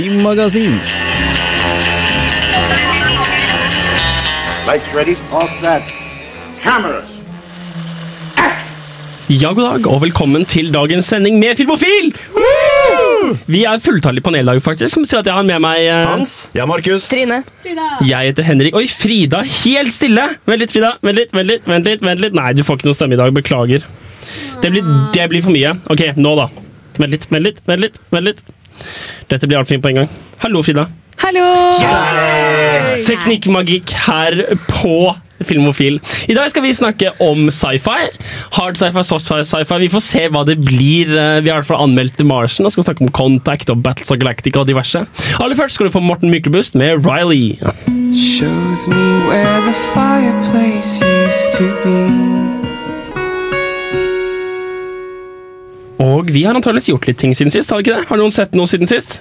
Filmmagasin. Lights ready, all set. Cameras. Ja, god dag, og velkommen til dagens sending med Filmofil! Woo! Vi er fulltallig panel i dag, faktisk, som betyr at jeg har med meg eh, Hans. Ja, Markus. Trine. Frida. Jeg heter Henrik. Oi, Frida, helt stille! Vent litt, Frida. Vent litt, vent litt, vent litt. vent litt. Nei, du får ikke noe stemme i dag. Beklager. Det blir, det blir for mye. Ok, nå, da. Vent litt, vent litt, vent litt. vent litt. Dette blir altfor fint på en gang. Hallo, Frida. Hallo! Teknikkmagikk her på Filmofil. I dag skal vi snakke om sci-fi. Hard sci-fi, soft sci-fi. Vi får se hva det blir. Eh, Vi har i hvert fall anmeldt The Martian og skal snakke om Contact og Battles of Galactica og diverse. Aller først skal du få Morten Myklebust med Riley. Shows me where the fireplace used to be. Og vi har antakeligvis gjort litt ting siden sist. Har vi ikke det? Har noen sett noe siden sist?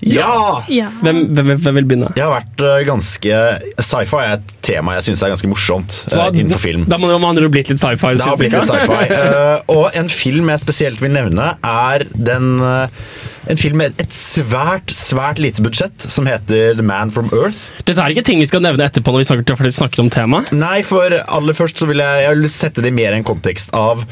Ja! Ja. Hvem, hvem, hvem vil begynne? Jeg har vært eh, ganske Sci-fi er et tema jeg syns er ganske morsomt Så uh, innenfor film. Da må det man ha blitt litt sci-fi. Det har blitt litt sci-fi. uh, og en film jeg spesielt vil nevne, er den uh, en film med et svært, svært lite budsjett som heter The Man from Earth. Dette er ikke ting vi skal nevne etterpå når vi snakker, snakker om temaet. Nei, for aller først så vil jeg, jeg vil sette det mer i en kontekst av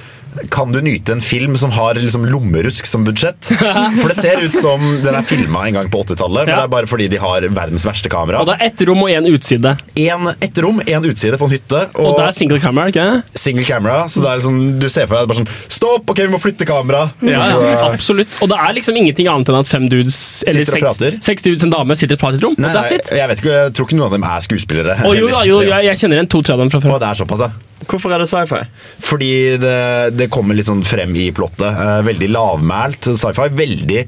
kan du nyte en film som har liksom lommerusk som budsjett? For det ser ut som den er filma en gang på 80-tallet, men det er bare fordi de har verdens verste kamera. Og det er ett rom og én utside. En, ett rom, én utside på en hytte. Og det er single camera, ikke single camera. Så det er liksom, du ser for deg bare sånn Stopp! Ok, vi må flytte kamera! Ja, ja, absolutt. Og det er liksom ingenting annet enn at fem dudes eller seks, seks dudes en dame sitter og i et rom. Nei, nei, jeg vet ikke, jeg tror ikke noen av dem er skuespillere. Å, jo, jo, jo, jeg, jeg kjenner igjen to-tre av dem fra før. Og det er såpass, ja. Hvorfor er det sci-fi? Fordi det, det kommer litt sånn frem i plottet. Eh, veldig lavmælt sci-fi. Veldig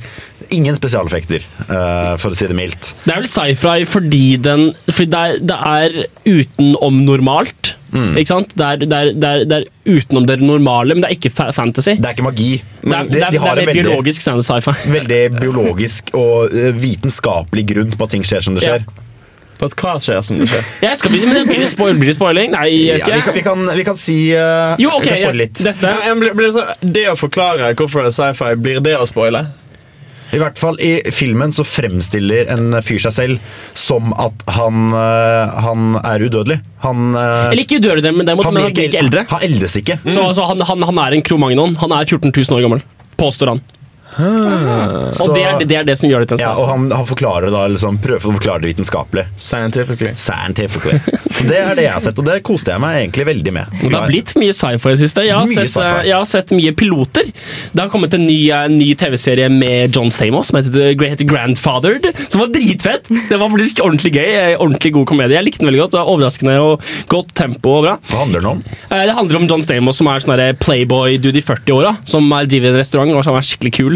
Ingen spesialeffekter, eh, for å si det mildt. Det er vel sci-fi fordi, den, fordi det, er, det er utenom normalt. Mm. Ikke sant? Det er, det, er, det, er, det er utenom det normale, men det er ikke fa fantasy. Det er ikke magi. Det er, de, de har det er mer veldig, biologisk sci-fi. veldig biologisk og eh, vitenskapelig grunn på at ting skjer som det Ja. På at hva skjer som det skjer? Jeg skal bli, men blir det spoil, blir det spoiling? Nei, Ja, vi, kan, vi, kan, vi kan si uh, Jo, ok, vi kan spoile litt. dette Ja, men blir, blir det, så, det å forklare hvorfor det er sci-fi, blir det å spoile? I hvert fall i filmen så fremstiller en fyr seg selv som at han, øh, han er udødelig. Han, øh, Eller ikke udødelig, men derimot han men han blir ikke eldre. Han eldes ikke. Så, så han, han, han er en kromagnon. Han er 14 000 år gammel, påstår han. Og Så- det er, det er det som gjør det til en Ja, og han, han forklarer da, liksom, prøver å forklare det vitenskapelig. Scientifically. Scientifically. Så det er det jeg har sett, og det koste jeg meg egentlig veldig med. Det har blitt mye sci-fi i det siste. Jeg har, sett, eh, jeg har sett mye piloter. Det har kommet en ny, eh, ny TV-serie med John Stamos som heter, The- heter Grandfathered, som var dritfett. Det var faktisk ordentlig gøy. eh, Ordentlig god komedie. Jeg likte den veldig godt. Det var Overraskende og godt tempo og bra. Hva handler den om? Eh, Det handler om John Stamos, som er sånn playboy-dude i 40-åra. Som er- driver en restaurant og som er skikkelig kul.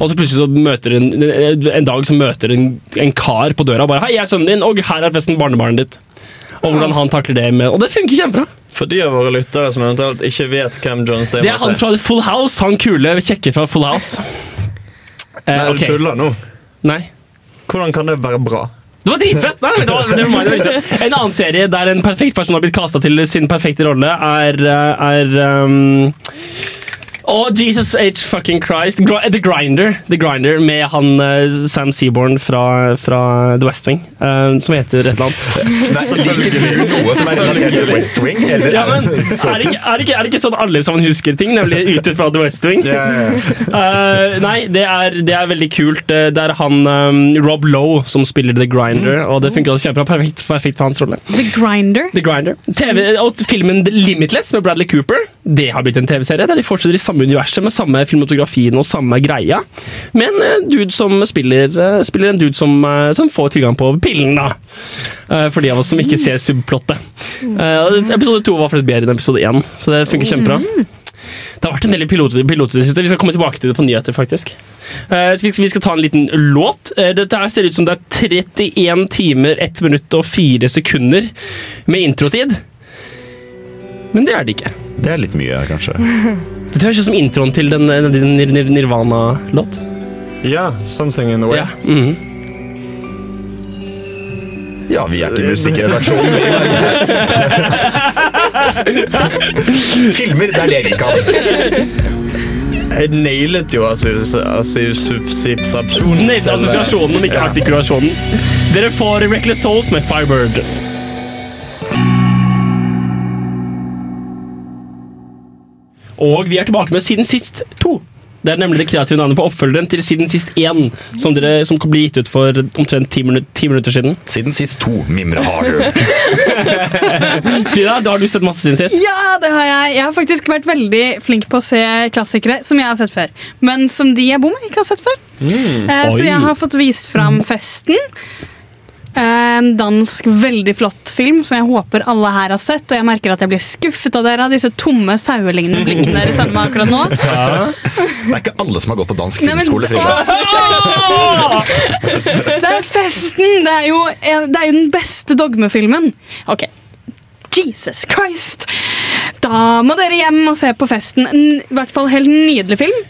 Og så plutselig så møter en, en dag så møter en, en kar på døra og bare 'Hei, jeg er sønnen din, og her er festen barnebarnet ditt'. Og hvordan han takler det med Og det funker kjempebra. For de av våre lyttere som eventuelt ikke vet hvem John Det er han er. fra Full House, han kule kjekke fra Full House. Eh, Nei, ok. du tuller nå. Nei. Hvordan kan det være bra? Det var dritfett! Nei, det var, det var det var. En annen serie der en perfekt person har blitt kasta til sin perfekte rolle, er, eh, er um, Å, Jesus H. fucking Christ. The Grinder. The Grinder Med han eh, Sam Seaborn fra, fra The West Wing, eh, som heter et eller annet. Nei, liker du noe som er relatert til West Wing? Eller Ja, men, er, det ikke, er, det ikke, er det ikke sånn alle sammen husker ting, nemlig ut fra The West Wing? Eh, nei, det er, det er veldig kult. Eh, Det er han um, Rob Lowe som spiller The Grinder, og det funker også kjempebra. Perfekt, perfekt for hans rolle. The Grinder. The Grinder. TV, og filmen Limitless med Bradley Cooper Det har blitt en TV-serie der de fortsetter i samme universet med samme filmotografien og samme greia. Men en dude som spiller, eh, spiller en dude som, eh, som får tilgang på pillen, da. Eh, For de av oss som ikke ser subplottet. Eh, Episode to var faktisk bedre enn episode én, så det funker kjempebra. Det har vært en del piloter, piloter i det siste. Vi skal komme tilbake til det på nyheter, faktisk. Uh, så vi, skal, vi skal ta en liten låt. Uh, dette her ser ut som det er 31 timer, 1 minutt og 4 sekunder med introtid. Men det er det ikke. Det er litt mye, kanskje. Dette høres ut som introen til den, den, den Nir- Nir- Nirvana-låt. Ja, something in the way. Ja. -hmm. Ja, vi er ikke musikkredaksjonen i Norge. Filmer, det er det vi kan. Jeg nailet jo assosiasjonen. Nevnte assosiasjonen, om ikke artikulasjonen. Dere får Reckless Souls med Firebird. Og vi er tilbake med Siden sist to. Det er nemlig det kreative navnet på oppfølgeren til Siden sist én, som, dere, som ble gitt ut for omtrent ti minutter, ti minutter siden. Siden sist to, Mimre Harder. Frida, da har du sett masse siden sist. Ja, det har jeg. Jeg har faktisk vært veldig flink på å se klassikere som jeg har sett før. Men som de jeg bor med, ikke har sett før. Eh, så jeg har fått vist fram Festen. En dansk, veldig flott film som jeg håper alle her har sett. Og jeg merker at jeg blir skuffet av dere av disse tomme, sauelignende blikkene dere sender meg akkurat nå. Det er ikke alle som har gått på dansk Nei, men- filmskole. Det er Festen! Det er jo, det er jo den beste dogmefilmen. Ok. Jesus Christ! Da må dere hjem og se på Festen. En i hvert fall helt nydelig film.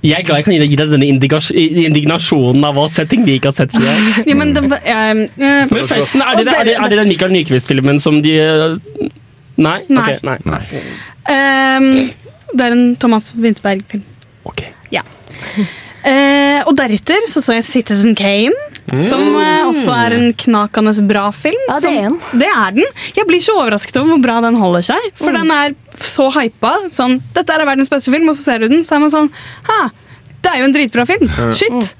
Jeg er glad jeg kan gi deg, denne indignasjonen av å se ting vi ikke har sett. før. Ja, men det, eh, Men festen, er det, er det, er det den Mikael Nyquist-filmen som de eh, Nei? Nei. Okay, nei. Nei. Um, det er en Thomas Winterberg-film. Ok. Ja. Eh, og deretter så så jeg Citizen Kane, som eh, også er en knakende bra film. Ja, det som- er den. det er den. Jeg blir ikke overrasket over hvor bra den holder seg. For den er så hypa. Sånn, Dette er verdens beste film, og så ser du den, så er man sånn Ha! det er jo en dritbra film. Shit.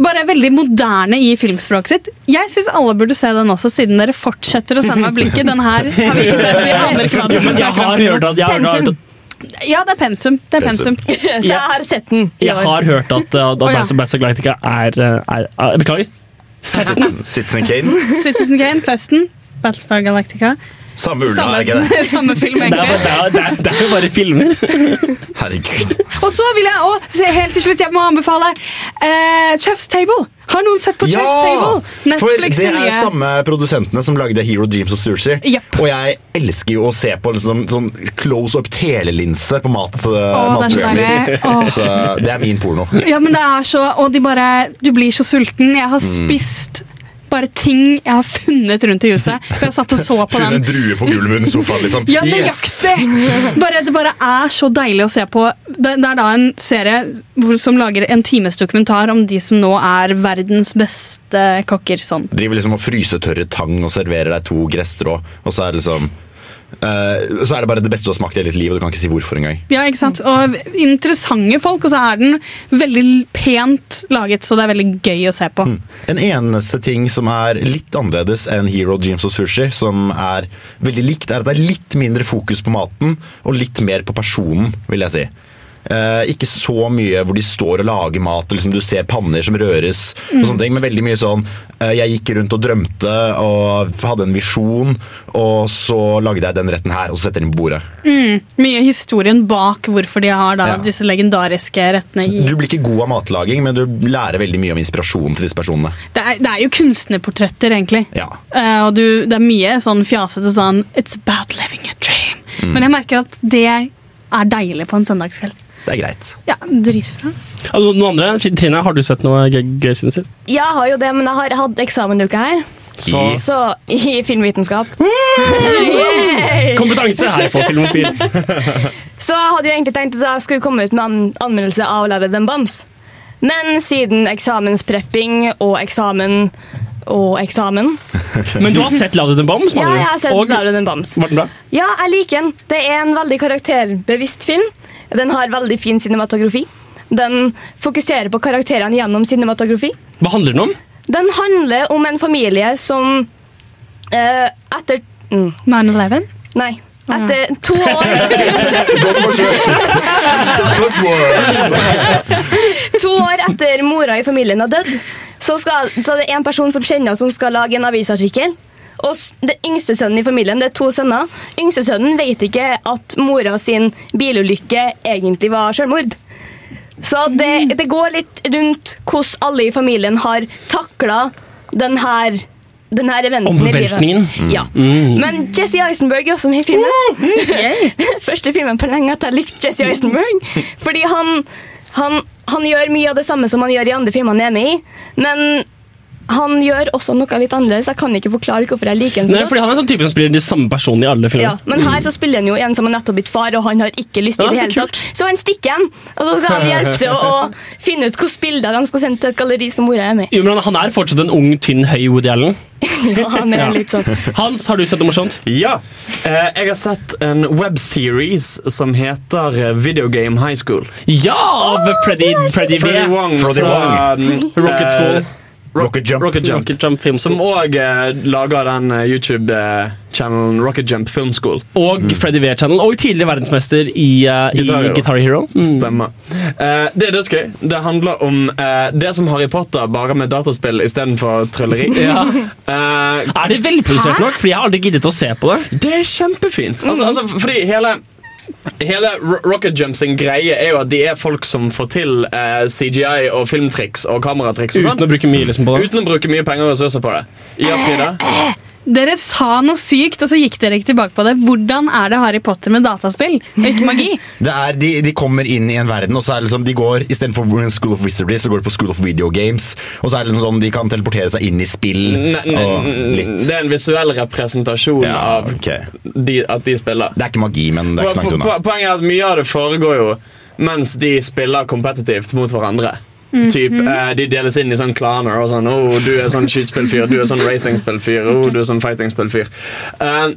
Bare veldig moderne i filmspråket sitt. Jeg syns alle burde se den også, siden dere fortsetter å sende meg blikket. Den her har vi ikke sett. Vi andre Jeg har hørt at, jeg har, hørt at Ja, det er pensum. Det er pensum. Så jeg har sett den. Jeg har hørt at, uh, Å, ja. Battlestar Battlestar Galactica er, uh, er, er Beklager. Citizen Kane. Citizen Kane, Festen, Battlestar Galactica. Samme ulla, Samme, er ikke det? samme film, Det egentlig. det, er, det, er, det er jo bare filmer. Herregud. Og så vil jeg se helt til slutt, jeg må anbefale uh, Chef's Table. Har noen sett på Chef's Table? For det er nye. samme produsentene som lagde Hero Dreams og Sushi. Yep. Og jeg elsker jo å se på liksom, sånn close up telelinse på mat, Å, det er så matprogrammer. Så det er min porno. Ja, men det er så Og de bare Du blir så sulten. Jeg har Mm. spist bare ting jeg har funnet rundt i huset. For jeg satt og så på den. Funnet en drue på gulvet under sofaen, liksom. Ja, nøyaktig! Bare, det bare er så deilig å se på. Det, det er da en serie hvor, som lager en times dokumentar om de som nå er verdens beste kokker. Sånn. Driver liksom og frysetørrer tang og serverer deg to gresstrå, og så er det liksom eh, Så er det bare det beste du har smakt i hele ditt liv, og du kan ikke si hvorfor engang. Ja, ikke sant? Og interessante folk, og så er den veldig pent laget, så det er veldig gøy å se på. En eneste ting som er litt annerledes enn Hero Dreams og Sushi, som er veldig likt, er at det er litt mindre fokus på maten og litt mer på personen, vil jeg si. Eh, ikke så mye hvor de står og lager mat, liksom du ser panner som røres, og sånne ting, men veldig mye sånn eh, Jeg gikk rundt og drømte og hadde en visjon, og så lagde jeg den retten her, og så setter den på bordet. Mye historien bak hvorfor de har da Ja. disse legendariske rettene Så Du blir ikke god av matlaging, men du lærer veldig mye om inspirasjonen til disse personene. det er, det er jo kunstnerportretter, egentlig. Ja. Eh, og du, det er mye sånn fjasete sånn It's about living a dream. Mm. Men jeg merker at det er deilig på en søndagskveld. Det er greit. Ja, dritbra. Altså, noen andre? Trine, har du sett noe gøy, gøy siden sist? Ja, Jeg har jo det, men jeg har hatt eksamenuke her. Så I- Så i filmvitenskap. kompetanse her på Filmofil. Så jeg hadde jo egentlig tenkt at jeg skulle komme ut med an anmeldelse av Louder den Bams. Men siden eksamensprepping og eksamen og eksamen Men du har sett Louder Than Bombs? Ja, jeg har sett Og- Louder Than Bombs. Var den bra? Ja, jeg liker den. Det er en veldig karakterbevisst film. Den har veldig fin cinematografi. Den fokuserer på karakterene gjennom cinematografi. Hva handler den om? Den handler om en familie som eh, etter mm, 9-11? Nei. Etter to år, Godt forsøk! Good words! to år etter mora i familien har dødd, så, skal, så er det en person som kjenner som skal lage en avisartikkel. Og det yngste sønnen i familien, det er to sønner. Yngste sønnen vet ikke at mora sin bilulykke egentlig var selvmord. Så det, det går litt rundt hvordan alle i familien har takla denne, denne eventen i livet. Ja. Men Jesse Eisenberg er også med i filmen. Første filmen på lenge at jeg likte Jesse Eisenberg. Fordi han, han, han gjør mye av det samme som han gjør i andre filmer han er med i, men han gjør også noe litt annerledes. Jeg kan ikke forklare hvorfor jeg liker en så Nei, fordi Han er sånn type som spiller de samme personene i alle Ja, men her så spiller han jo en som har nettopp blitt far, og han har ikke lyst i Ja, det hele tatt. Så han stikker hjem, og så skal han hjelpe til å, å finne ut hvilke bilder de skal sende til et galleri som mora er med i. Jo, men Han er fortsatt en ung, tynn, høy Woody Allen. Ja, han er Ja. litt sånn. Hans, har du sett noe morsomt? Ja. Eh, jeg har sett en webseries som heter Videogame Video Game High School. Ja! Av Freddy, Freddy Freddy, Wong, Freddy Wong fra um, Rocket eh, School. Rocket Jump. Rocket Jump. Rocket Jump Film Som School. òg eh, lager den eh, YouTube-channelen Rocket Jump Film School. Og Freddy V-channel. Og tidligere verdensmester i, uh, i Guitar Hero. Guitar Hero. Mm. Stemmer. Eh, det er dødsgøy. Det handler om eh, det som Harry Potter, bare med dataspill istedenfor trylleri. Ja. Eh, Er det velprodusert nok? Fordi jeg har aldri giddet å se på det. det er kjempefint. Altså, altså, fordi hele Hele Rocket Jump sin greie er jo at de er folk som får til eh, CGI og filmtriks og kameratriks. og sånn Uten å bruke mye liksom på det. Uten å bruke mye penger og ressurser på det. Ja, Frida? Dere sa noe sykt, og så gikk dere ikke tilbake på det. Hvordan er det Harry Potter med dataspill, og ikke magi? Det er, de, de kommer inn i en verden, og så er det liksom, de går istedenfor School of Wizardry, så går de på School of Video Games. Og så er det liksom sånn, de kan teleportere seg inn i spill. Ne- ne- og litt. Det er en visuell representasjon Ja, av okay. de, at de spiller. Det er ikke magi, men det er ikke så langt unna. Poenget er at mye av det foregår jo mens de spiller kompetitivt mot hverandre. Typ, eh, de deles inn i sånn klaner. og sånn, oh, 'Du er sånn skytespillfyr, du er sånn racingspillfyr, oh, du er sånn fightingspillfyr'. Eh,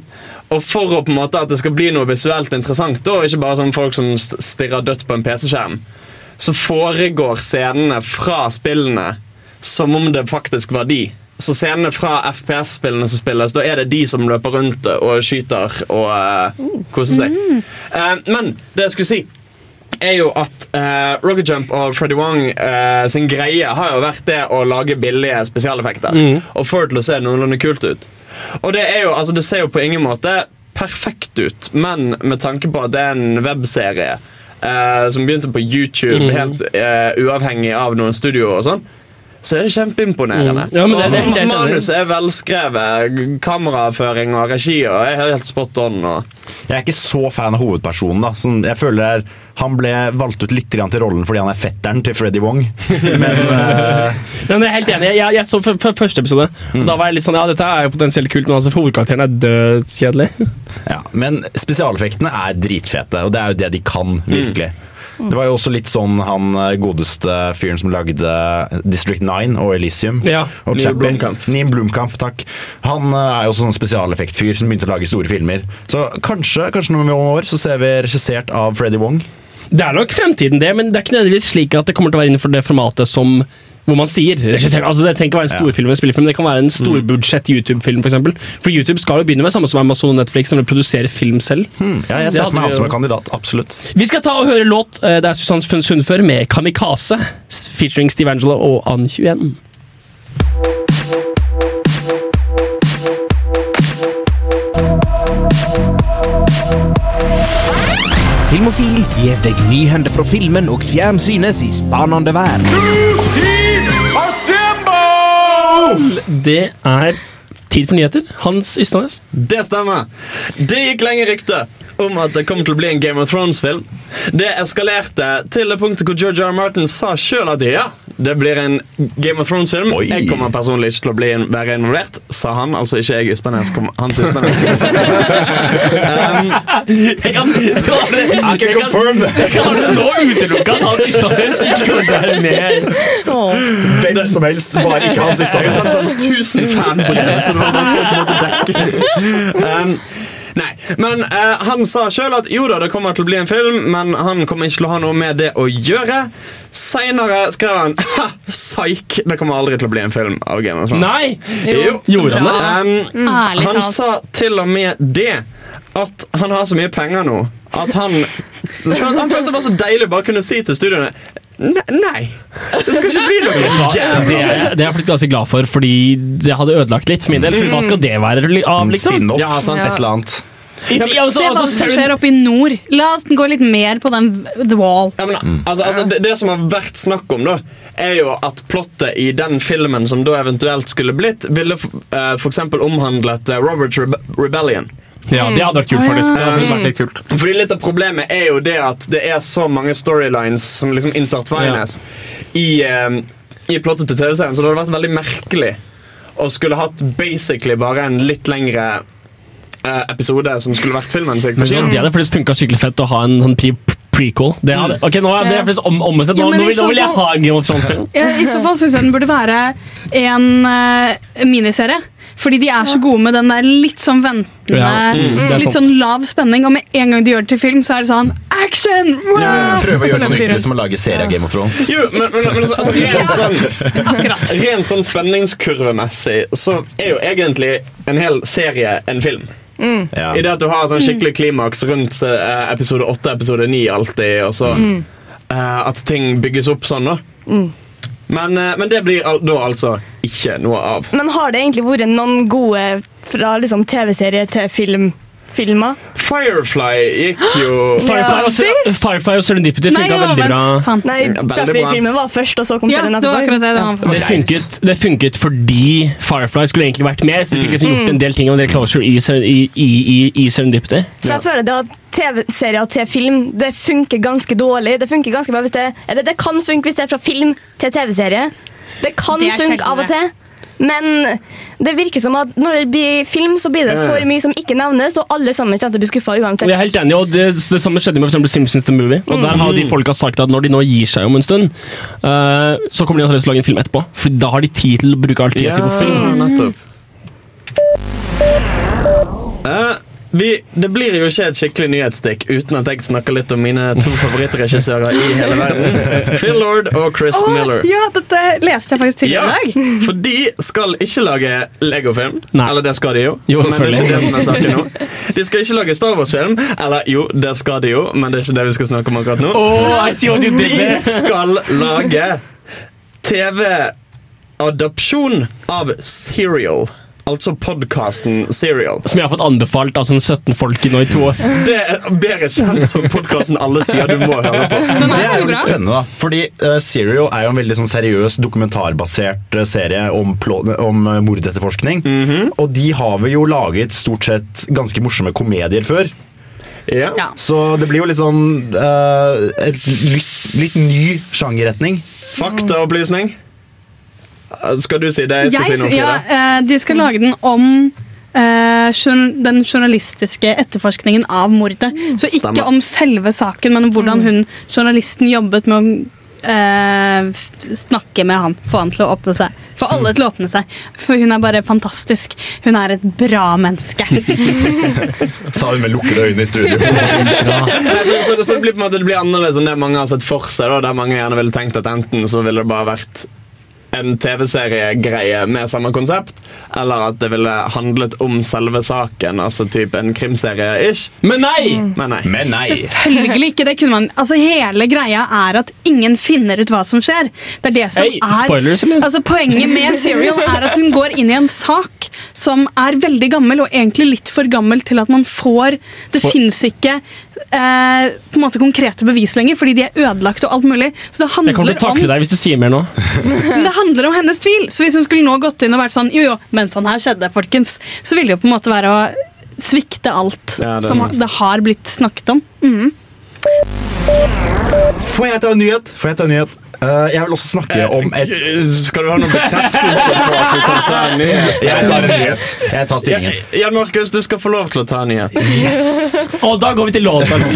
og for å på en måte at det skal bli noe visuelt interessant, da, og ikke bare sånn folk som stirrer dødt på en PC-skjerm, så foregår scenene fra spillene som om det faktisk var de. Så scenene fra FPS-spillene som spilles, da er det de som løper rundt og skyter og uh, koser seg. Uh, men det jeg skulle si, er jo at uh, Rocket Jump og Freddy Wong uh, sin greie har jo vært det å lage billige spesialeffekter. Og få det til å se noenlunde kult ut. Og det er jo, altså det ser jo på ingen måte perfekt ut, men med tanke på at det er en webserie uh, som begynte på YouTube, helt eh, uavhengig av noen studioer og sånn, så er det kjempeimponerende. Mm. Ja, men det- det helt Og manus er velskrevet, kameraføring og regi og er helt spot on. Og Jeg er ikke så fan av hovedpersonen. da sånn, Jeg føler det er, Han ble valgt ut litt til rollen fordi han er fetteren til Freddy Wong. Men eh, Men jeg er helt enig. Jeg, jeg så første episode. Og da var jeg litt sånn, ja, dette er jo potensielt kult, men altså, hovedkarakteren er dødskjedelig. Ja, men spesialeffektene er dritfete, og det er jo det de kan, virkelig. Det var jo også litt sånn han eh, godeste fyren som lagde District 9 og Elysium. Ja, og Neil. Blomkamp. Neil Blomkamp, takk. Han eh, er jo også sånn spesialeffektfyr som begynte å lage store filmer. Så kanskje kanskje noen år så ser vi regissert av Freddy Wong. Det er nok fremtiden, det, men det er ikke nødvendigvis slik at det kommer til å være innenfor det formatet som hvor man sier regissert. Altså, det trenger ikke være en storfilm, en spillefilm, det kan være en storbudsjett YouTube-film. For, eksempel. for YouTube skal jo begynne med samme som Amazon og Netflix, nemlig produsere film selv. Ja, jeg ser meg han som en kandidat. Absolutt. Vi skal ta og høre låt. eh, Det er Susanne Sundfør med 'Kamikaze', featuring Steve Angelo og Ann 21. Filmofil gir deg nyhender fra filmen og fjernsynets i spanende vær. Det er tid for nyheter. Hans Ystadnes. Det stemmer. Det gikk lenge rykte om at det kom til å bli en Game of Thrones-film. Det eskalerte til det punktet hvor George R. R. Martin sa sjøl at ja, det blir en Game of Thrones-film. Jeg kommer personlig ikke til å bli en, være involvert, sa han. Altså ikke jeg, Ysternes. Hans Ysternes. um, Jeg kan, jeg kan, jeg kan, nå utelukke at Hans Ysternes ikke kommer være med. Hvem som helst, bare ikke hans Ysternes. Tusen siste. sendt 1000 fanbrev, så det var bare for å på en måte dekke. Um, nei, men eh, han sa sjøl at jo da, det kommer til å bli en film, men han kommer ikke til å ha noe med det å gjøre. Seinere skrev han ha, psyk, det kommer aldri til å bli en film av Game of Thrones. Nei! Jo. Gjorde han det? Um, mm. han talt. sa til og med det at han har så mye penger nå at han Han følte det var så deilig å bare kunne si til studioene Ne- Nei, det skal ikke bli noe Det er, det er jeg faktisk ganske glad for, fordi det hadde ødelagt litt for min del. For hva skal det være av, liksom? Ja, sant. et eller annet. Ja, men, Se hva altså, som skjer oppe i nord. La oss gå litt mer på den The Wall. Ja, men, altså, altså, det, det som har vært snakk om, da er jo at plottet i den filmen som da eventuelt skulle blitt, ville uh, f.eks. omhandlet eh, Robert Rebe Rebellion. Ja, det hadde vært kult, faktisk. Det hadde vært litt kult. Fordi Litt av problemet er jo det at det er så mange storylines som liksom intertwines i, eh, i plottet til TV-serien, så det hadde vært veldig merkelig å skulle hatt basically bare en litt lengre eh, episode som skulle vært filmen sin. Men det hadde faktisk funka skikkelig fett å ha en sånn pre prequel. Det hadde. Ok, nå er det faktisk om, omvendt. Nå, Ja, men nå, i vil, så nå vil jeg fall- ha en Game of Thrones-film. Ja, I så fall syns jeg den burde være en eh, miniserie. Fordi de er så gode med den der litt sånn ventende, Ja, mm, litt sånn lav spenning. Og med en gang de gjør det til film, så er det sånn action! Prøve å Wow! Og så gjøre noe nyttig som å lage serie av Game of Thrones. Jo, men, men, men altså, rent, sånn, rent sånn spenningskurvemessig så er jo egentlig en hel serie en film. Ja. I det at du har sånn skikkelig klimaks rundt eh, episode 8 episode 9 alltid, og så eh, at ting bygges opp sånn, da. Men, eh, men det blir al da altså ikke noe av. Men har det egentlig vært noen gode fra liksom, TV-serie til film, filmer? Firefly gikk jo Firefly, og, Firefly og Serendipity funka veldig bra. Nei. Buffy-filmen var først, og så kom Ja, serien etterpå. det. det Det funket, det funket fordi Firefly skulle egentlig vært med. Så de fikk mm. gjort en del ting og en del closure i, i, i, i, i Serendipity. Så jeg føler det at TV-serier til film Det funker ganske dårlig. Det funker ganske bra hvis det Eller det kan funke hvis det er fra film til TV-serie. Det kan Det funke av og til. Men det virker som at når det blir film, så blir det for mye som ikke nevnes, og alle sammen kommer til å bli skuffa uansett. jeg er helt enig, og det, det samme skjedde med for eksempel Simpsons The Movie. Og der har de folka sagt at når de nå gir seg om en stund, uh, så kommer de antakeligvis til å lage en film etterpå. For da har de tid til å bruke all tida si på film. nettopp. Eh, vi, det blir jo ikke et skikkelig nyhetsstikk uten at jeg snakker litt om mine to favorittregissører i hele verden. Phil Lord og Chris oh, Miller. ja, dette leste jeg faktisk tidligere Ja, i dag. for de skal ikke lage Lego-film. Eller det skal de jo. Jo, men det er ikke det som er saken nå. De skal ikke lage Star Wars-film. Eller jo, det skal de jo, men det er ikke det vi skal snakke om akkurat nå. Oh, I see what you did De skal lage TV-adopsjon av Serial. Altså podkasten Serial. Som jeg har fått anbefalt av sånn 17 folk i nå i to år. Det er bedre kjent som podkasten alle sier du må høre på. Det er jo litt spennende, da. Fordi uh, Serial er jo en veldig sånn seriøs dokumentarbasert eh, serie om, om mordetterforskning. Mm -hmm. Og de har vi jo laget stort sett ganske morsomme komedier før. Ja. Ja. Så det blir jo litt sånn uh, et litt, litt ny sjangerretning. Faktaopplysning. Skal du si det? Jeg skal Jeg, si noe. ja, eh, de skal lage den om eh, den journalistiske etterforskningen av mordet. Så ikke Stemmer. om selve saken, men om hvordan hun, journalisten jobbet med å eh, snakke med han, få han til å åpne seg. Få alle til å åpne seg. For hun er bare fantastisk. Hun er et bra menneske. Sa hun med lukkede øyne i studio. Nei, så, så, så det blir på en måte det blir annerledes enn det mange har sett for seg. Da, der mange gjerne ville tenkt at enten så ville det bare vært en TV-seriegreie med samme konsept, eller at det ville handlet om selve saken. Altså type en krimserie-ish. Men nei! Men nei. Men nei. Selvfølgelig ikke. det kunne man Altså Hele greia er at ingen finner ut hva som skjer. Det er det som Hey, er spoilers, eller? Altså Poenget med Serial er at hun går inn i en sak som er veldig gammel, og egentlig litt for gammel til at man får Det For- fins ikke eh, på en måte konkrete bevis lenger, fordi de er ødelagt og alt mulig. Så det Jeg kommer handler til å om takle deg hvis du sier mer nå. men det handler om hennes tvil. Så hvis hun skulle nå gått inn og vært sånn Jo, jo, men sånn her skjedde, folkens, så ville det jo på en måte være å svikte alt Ja, det som sant. det har blitt snakket om. Mm. Får jeg ta en nyhet? Får jeg ta en nyhet? Eh, jeg vil også snakke om et Skal du ha noen bekreftelse på at du kan ta en nyhet? Jeg tar en nyhet. Jeg tar stillingen. Jan Markus, du skal få lov til å ta en nyhet. Og da går vi til låta.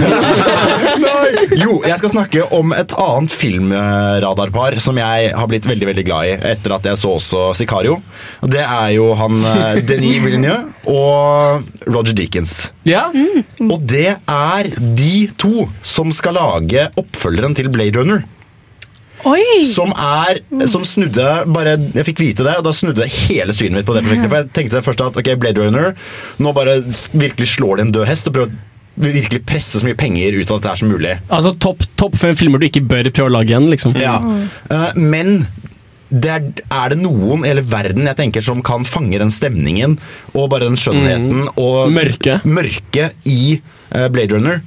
Jo, jeg skal snakke om et annet filmradarpar som jeg har blitt veldig veldig glad i etter at jeg så også Sicario. Og Det er jo han eh, Denis Villeneuve og Roger Deakins. Ja? Og det er de to som skal lage oppfølgeren til Blade Runner. Oi! Som er Som snudde bare Jeg fikk vite det, og da snudde hele synet mitt på det prosjektet. For jeg tenkte først at ok, Blade Runner Nå bare virkelig slår de en død hest og prøver å virkelig presse så mye penger ut av dette her som mulig. Altså topp top fem filmer du ikke bør prøve å lage igjen. liksom. Ja. Uh, men det er, er det noen i hele verden jeg tenker som kan fange den stemningen og bare den skjønnheten og Mørke. mørke i eh, Blade Runner,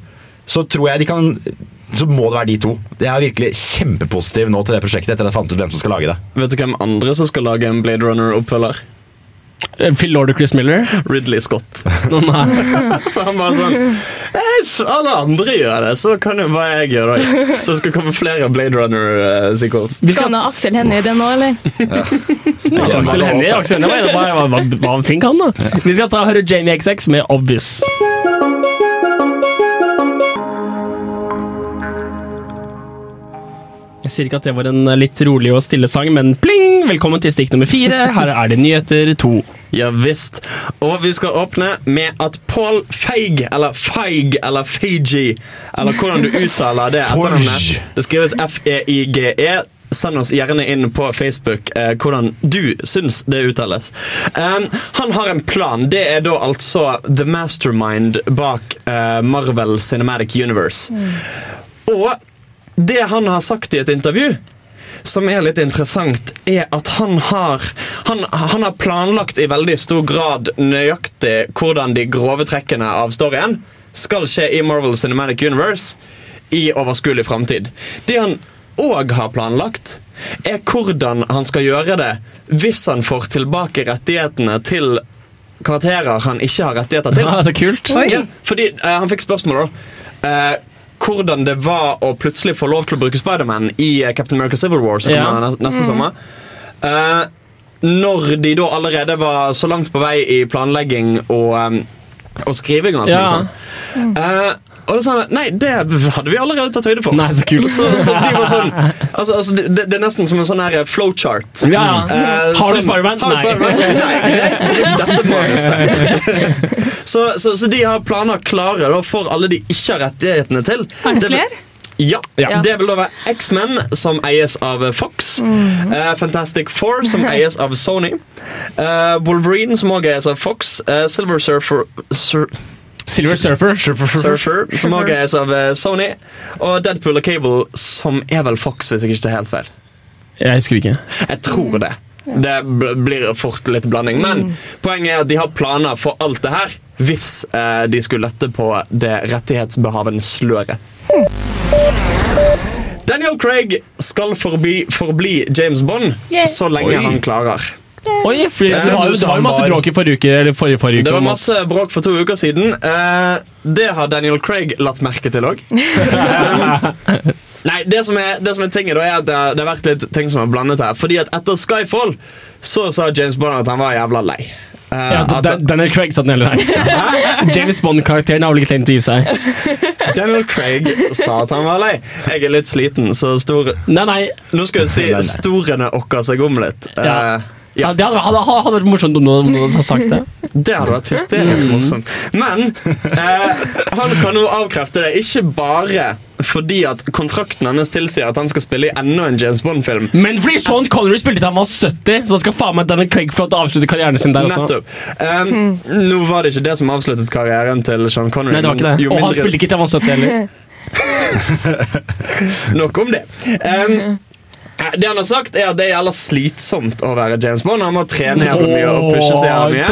så tror jeg de kan så må det være de to. Jeg er virkelig kjempepositiv nå til det prosjektet etter at jeg fant ut hvem som skal lage det. Vet du hvem andre som skal lage en Blade Runner-oppfølger? Eh, Phil Lord og Chris Miller? Ridley Scott. Å, nei. For han bare sånn «Eh, Alle andre gjør det, så kan jo bare jeg gjøre det. Så det skal komme flere Blade Runner-sequels. Vi Skal skal han ha Aksel Hennie i det nå, eller? Ja, Aksel Hennie Aksel Hennie var, var, var, var, var flink, han, da. Vi skal ta og høre Jamie XX med Obvious. Jeg sier ikke at det var en litt rolig og stille sang, men pling! Velkommen til stikk nummer fire. Her er det nyheter to. Ja visst. Og vi skal åpne med at Paul Feig, eller Feig, eller Feigi, eller hvordan du uttaler det etternavnet. Det skrives F-E-I-G-E. Send oss gjerne inn på Facebook eh, hvordan du syns det uttales. Um, han har en plan. Det er da altså the mastermind bak eh, Marvel Cinematic Universe. Og det han har sagt i et intervju, som er litt interessant, er at han har, han, han har planlagt i veldig stor grad nøyaktig hvordan de grove trekkene av storyen skal skje i Marvel Cinematic Universe i overskuelig framtid. Det han òg har planlagt, er hvordan han skal gjøre det hvis han får tilbake rettighetene til karakterer han ikke har rettigheter til. Ah, så kult. Ja, fordi uh, Han fikk spørsmål da eh, hvordan det var å plutselig få lov til å bruke Spiderman i eh, Captain America Civil War, som Ja. kommer neste, mm. sommer. uh, når de da allerede var så langt på vei i planlegging og, um, og skriving og alt Ja. sånn. Eh, og det sa han nei, det hadde vi allerede tatt høyde for. Nei, så kult. Så, så de var sånn altså, altså, det, det er nesten som en sånn her flowchart. Ja. Uh, Har du Spiderman? Nei. Spiderman? Nei, greit. bruk Dette manuset. så, så, så de har planer klare da, for alle de ikke har rettighetene til. Er det flere? Ja. Ja. Det vil da være X-Men, som eies av Fox. Eh, Fantastic Four, som eies av Sony. Uh, Wolverine, som også eies av Fox. Uh, Silver Surfer sur Silver Surfer. Surfer, Surfer som også eies av eh, Sony. Og Deadpool og Cable, som er vel Fox, hvis jeg ikke tar helt feil. Jeg husker ikke. Jeg tror det. Det blir fort litt blanding. Men poenget er at de har planer for alt det her hvis eh, de skulle lette på det rettighetsbehavende sløret. Daniel Craig skal forbi, forbli James Bond Yay. så lenge Oi. han klarer. Oi, fordi det var, jo- det var jo masse bråk i forrige uke. Eller forrige, forrige uke Det var om at- masse bråk for to uker siden. Eh, det har Daniel Craig latt merke til òg. Nei, det som er, det som er tinget da er at det har, det har vært litt ting som er blandet her. Fordi at etter Skyfall så sa James Bond at han var jævla lei. Eh, ja, at Daniel Craig satt den hele veien. James Bond-karakteren har vel ikke tenkt å gi seg. Daniel Craig sa at han var lei. Jeg er litt sliten, så stor Nei, nei. Nå skal jeg si storene okker seg om litt. Uh, Ja. Ja. Ja, det hadde, hadde, hadde vært morsomt om noen, om noen hadde sagt det. Det hadde vært hysterisk morsomt. Men eh, han kan nå avkrefte det, ikke bare fordi at kontrakten hennes tilsier at han skal spille i enda en James Bond-film. Men fordi Sean Connery spilte til han var 70, så skal faen meg Daniel Craig få å avslutte karrieren sin der også. Nettopp. Um, Nå var det ikke det som avsluttet karrieren til Sean Connery. Nei, det var ikke det. jo Og han spilte ikke til han var 70 heller. Nok om det. Um, det han har sagt er at det er jævla slitsomt å være James Bond. Han må trene jævla mye og pushe seg jævla mye.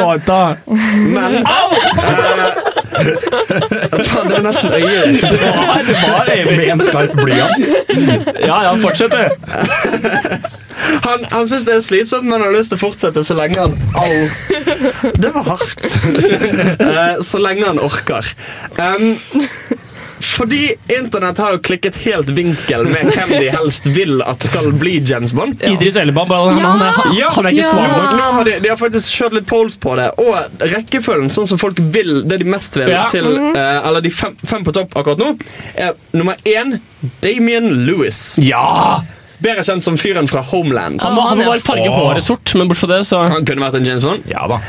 Men Au! Faen, det var nesten øyet ditt. Det var, det Med en skarp blyant. Ja, ja, fortsett du. Han, han syns det er slitsomt, men har lyst til å fortsette så lenge han Au. Det var hardt. Eh, så lenge han orker. Um, fordi internett har jo klikket helt vinkel med hvem de helst vil at skal bli James Bond. Idris Elba, bare, han, han, er, han, Ja, han er ikke nå, svak nok. nå har de, de har faktisk kjørt litt polls på det. Og rekkefølgen, sånn som folk vil, det de mest vil Ja. til uh, Eller de fem, fem på topp akkurat nå, er nummer én Damien Lewis. Ja! Bedre kjent som fyren fra Homeland. Han må, han må bare farge Åh. håret sort, men bort fra det, så Han kunne vært en James Bond. Ja da.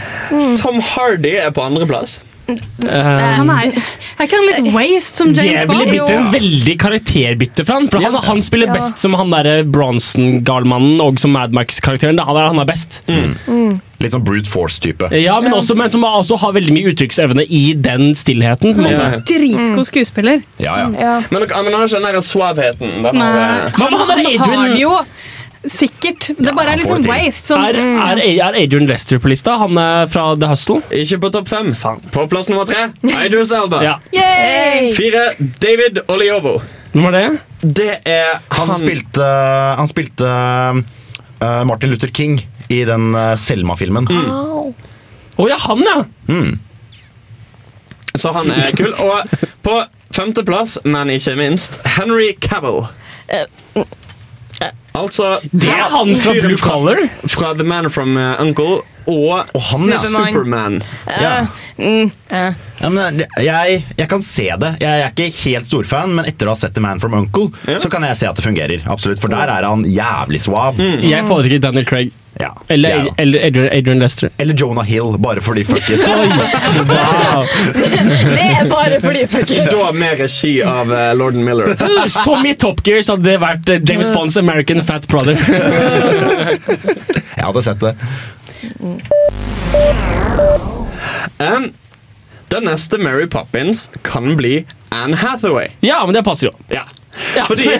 Tom Hardy er på andreplass. Eh, Han er, er ikke han litt waste som Det James ville Bond? blitt en veldig karakterbytte for han. For han, han spiller Ja. best som han derre Bronson-galmannen og som Mad Max-karakteren. Han er, han er best. Litt sånn brute force-type. Ja, men, også, men som også har veldig mye uttrykksevne i den stillheten. Ja. Dritgod skuespiller. Ja, ja. Ja. Men, men han har ikke den der suavheten. Den Nei. har, eh, han Han har jo sikkert. Det ja, bare er sånn waste. Sånn, Er, er, er Adrian Lester på lista? Han er fra The Hustle? ikke på topp fem. På plass nummer tre Idris Elba. Ja. Yay! Fire David Oliovo. Hvem er det? Det er Han spilte, han spilte uh, Martin Luther King i den uh, Selma-filmen. Å ja, han, ja! Så han er kul. Og på femteplass, men ikke minst, Henry Cavill. Altså Det er han fra Blue Collar. Fra The Man from uh, Uncle og, han, ja. Superman. Ja. Ja, men jeg, jeg kan se det. Jeg er ikke helt storfan, men etter å ha sett The Man from Uncle, så kan jeg se at det fungerer. Absolutt, For der er han jævlig suav. Jeg foretrekker Daniel Craig. Ja. Eller, ja, ja. eller Adrian, Adrian Lester. Eller Jonah Hill, bare fordi fuck it. Wow. Det er bare fordi fuck it. Da med regi av uh, Lorden Miller. Som i Top Gear så hadde det vært uh, James Bonds American Fat Brother. Jeg hadde sett det. Um, den neste Mary Poppins kan bli Anne Hathaway. Ja, men det passer jo. Ja. Ja. Fordi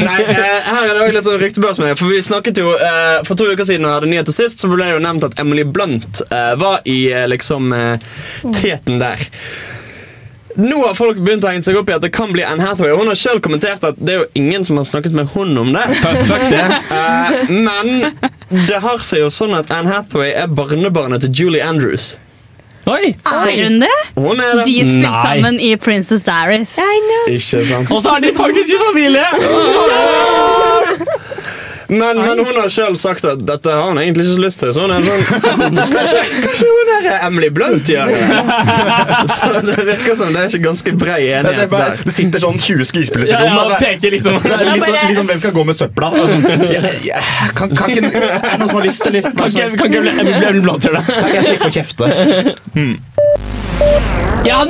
Nei, eh, her er det også litt sånn ryktebørs med For vi snakket jo eh, For to uker siden og hadde nyheter sist Så ble det jo nevnt at Emily Blunt eh, Var i liksom Teten der nå har folk begynt å henge seg opp i at det kan bli Anne Hathaway. Hun har selv kommentert at det er jo ingen som har snakket med hun om det. Fuck det. Eh, men det har seg jo sånn at Anne Hathaway er barnebarnet til Julie Andrews. Oi! Er hun det? Hun er det. De spilte Nei. sammen i Princess Diaries. I know. Ikke sant? Og så er de faktisk i familie! Men, men hun har selv sagt at dette har hun egentlig ikke så lyst til. Så hun er sånn Kanskje, kanskje hun er Emily Blunt gjør det? Så det virker som det er ikke ganske brei enighet ser enighet bare, der. det sitter sånn 20 skuespillere Ja, i ja, rommet. liksom. Det er litt sånn, liksom, hvem skal gå med søpla? Altså, jeg, jeg, kan, kan ikke, er det noen som har lyst, eller? Kan Kan, ikke, kan ikke Emily Emily Blunt gjøre det? kan ikke jeg slippe å kjefte? Jeg har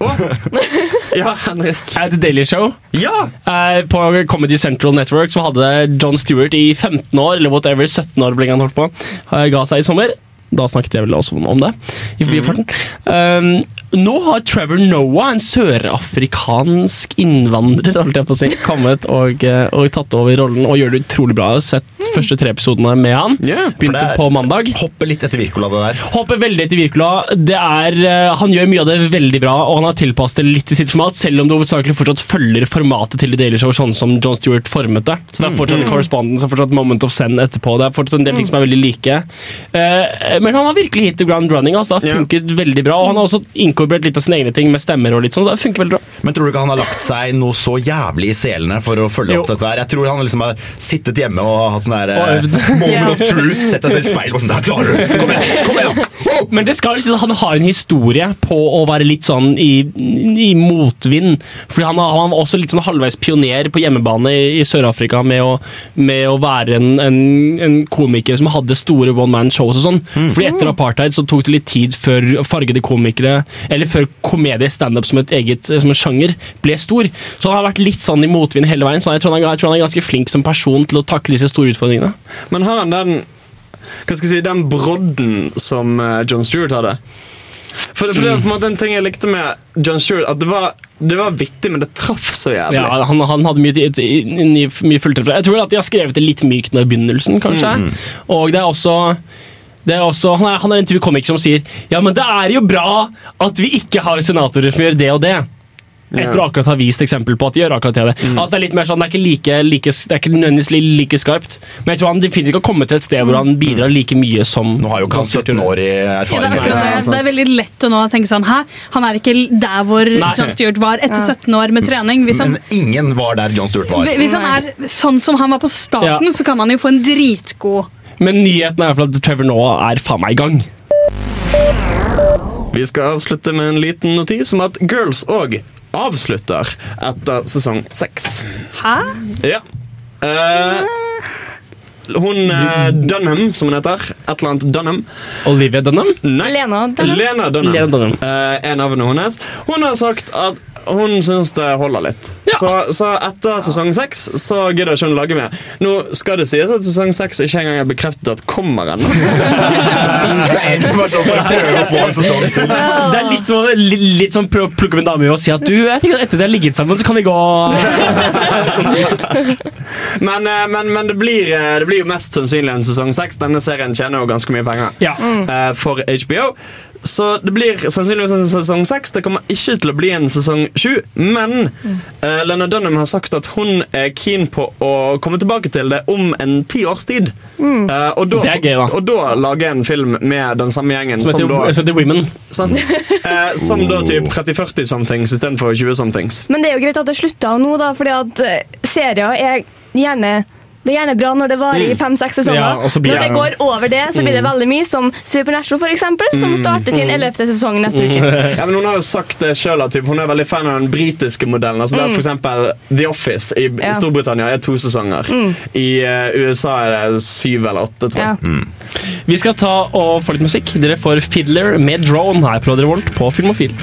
nyhet! Ja, Henrik. At The Daily Show. Ja! Eh, På Comedy Central Network som hadde John Stewart i 15 år, eller whatever, 17 år ble han holdt på, eh, ga seg i sommer. Da snakket jeg vel også om det. i forbifarten. Um, nå har Trevor Noah, en sørafrikansk innvandrer, holdt jeg på å si, kommet og, eh, og tatt over rollen og gjør det utrolig bra. Jeg har sett første tre episodene med han. Yeah, Begynte er- på mandag. Hoppe litt etter Wirkola, det der. Hopper veldig etter Wirkola. Det er, eh, han gjør mye av det veldig bra, og han har tilpasset det litt til sitt format, selv om det hovedsakelig fortsatt følger formatet til The Daily Show, sånn som John Stewart formet det. Så det er fortsatt correspondence og fortsatt moment of send etterpå. Det er fortsatt en del ting som er veldig like. Eh, men han har virkelig hit the ground running. Altså. Det har funket funket veldig bra, og han har også inkorporert litt av sine egne ting med stemmer og litt sånn, så det funker veldig bra. Men tror du ikke han har lagt seg noe så jævlig i selene for å følge opp Jo. dette her? Jeg tror han liksom har sittet hjemme og hatt sånn der eh, moment of truth, sett seg selv i speilet og sånn Der klarer du! Kom igjen! Kom igjen! Oh! Men det skal jo si at han har en historie på å være litt sånn i, i motvind. Fordi han, har- han var også litt sånn halvveis pioner på hjemmebane i, i Sør-Afrika med, med å være en, en, en komiker som hadde store one man shows og sånn. Fordi etter apartheid så tok det litt tid før fargede komikere, eller før komedie standup som et eget som en sjanger, ble stor. Så han har vært litt sånn i motvind hele veien. Så jeg tror han, jeg tror han er ganske flink som person til å takle disse store utfordringene. Men har han den Hva skal jeg si, den brodden som eh, John Stewart hadde? For, for det er på en måte en ting jeg likte med John Stewart, at det var, det var vittig, men det traff så jævlig. Ja, han, han hadde mye, mye, mye. Jeg tror at de har skrevet det litt mykt nå i begynnelsen, kanskje. Og det er også er også, han, er, han er en type komiker som sier Ja, men det er jo bra at vi ikke har senatorer som gjør det og det. Etter å akkurat ha vist eksempel på at de gjør akkurat det. Altså Det er litt mer sånn, det er ikke like, like, det er ikke nødvendigvis like skarpt, men jeg tror han definitivt kan har kommet til et sted hvor han bidrar like mye som Nå har jo ikke han 17 år i Ja, det, er det. det er veldig lett å nå tenke sånn Hæ, han er ikke der hvor Nei. John Stewart var etter 17 år med trening. Hvis han, Men ingen var der John Stewart var. hvis han er sånn som han var på starten, Ja. så kan han jo få en dritgod Men nyheten er at Trevor Noah er faen meg i gang. Vi skal avslutte med en liten notis om at Girls òg avslutter etter sesong seks. Hæ? Ja. Uh, hun uh, Dunham, som hun heter. Et eller annet Dunham. Olivia Dunham? Nei. Lena Dunham. Lena Dunham. Lena Dunham. Uh, er navnet hennes. Hun har sagt at hun syns det holder litt. Så, så etter sesong seks så gidder ikke hun lage mer. Nå skal det sies at sesong seks ikke engang er bekreftet at kommer ennå. Det er litt som litt, litt sånn prøv å plukke opp en dame og si at du, jeg tenker at etter de har ligget sammen, så kan vi gå Men, eh, men, men det, blir, eh, det blir jo mest sannsynlig en sesong seks. Denne serien tjener jo ganske mye penger Ja. eh, for HBO. Så det blir sannsynligvis en sesong seks. Det kommer ikke til å bli en sesong sju. Men uh, Lena Dunham har sagt at hun er keen på å komme tilbake til det om en ti års tid. Eh, og, da, Det er gøy, da. og da lage en film med den samme gjengen Som som, heter, da, som Women. sant? Eh, som da typ 30-40-somethings istedenfor 20-somethings. Men det er jo greit at det slutta nå, da, fordi at serier er gjerne det er gjerne bra når det varer i fem-seks sesonger. Ja, når det går over det, så blir det veldig mye, som Supernatural, eksempel, som starter sin ellevte sesong neste uke. Ja, men Hun har jo sagt det selv, at Hun er veldig fan av den britiske modellen. Altså der for eksempel The Office i Ja. Storbritannia er to sesonger. I eh, USA er det syv eller åtte, tror Ja. jeg. Vi skal ta og få litt musikk. Dere får Fiddler med Drone her på Radio Volt på Filmofil.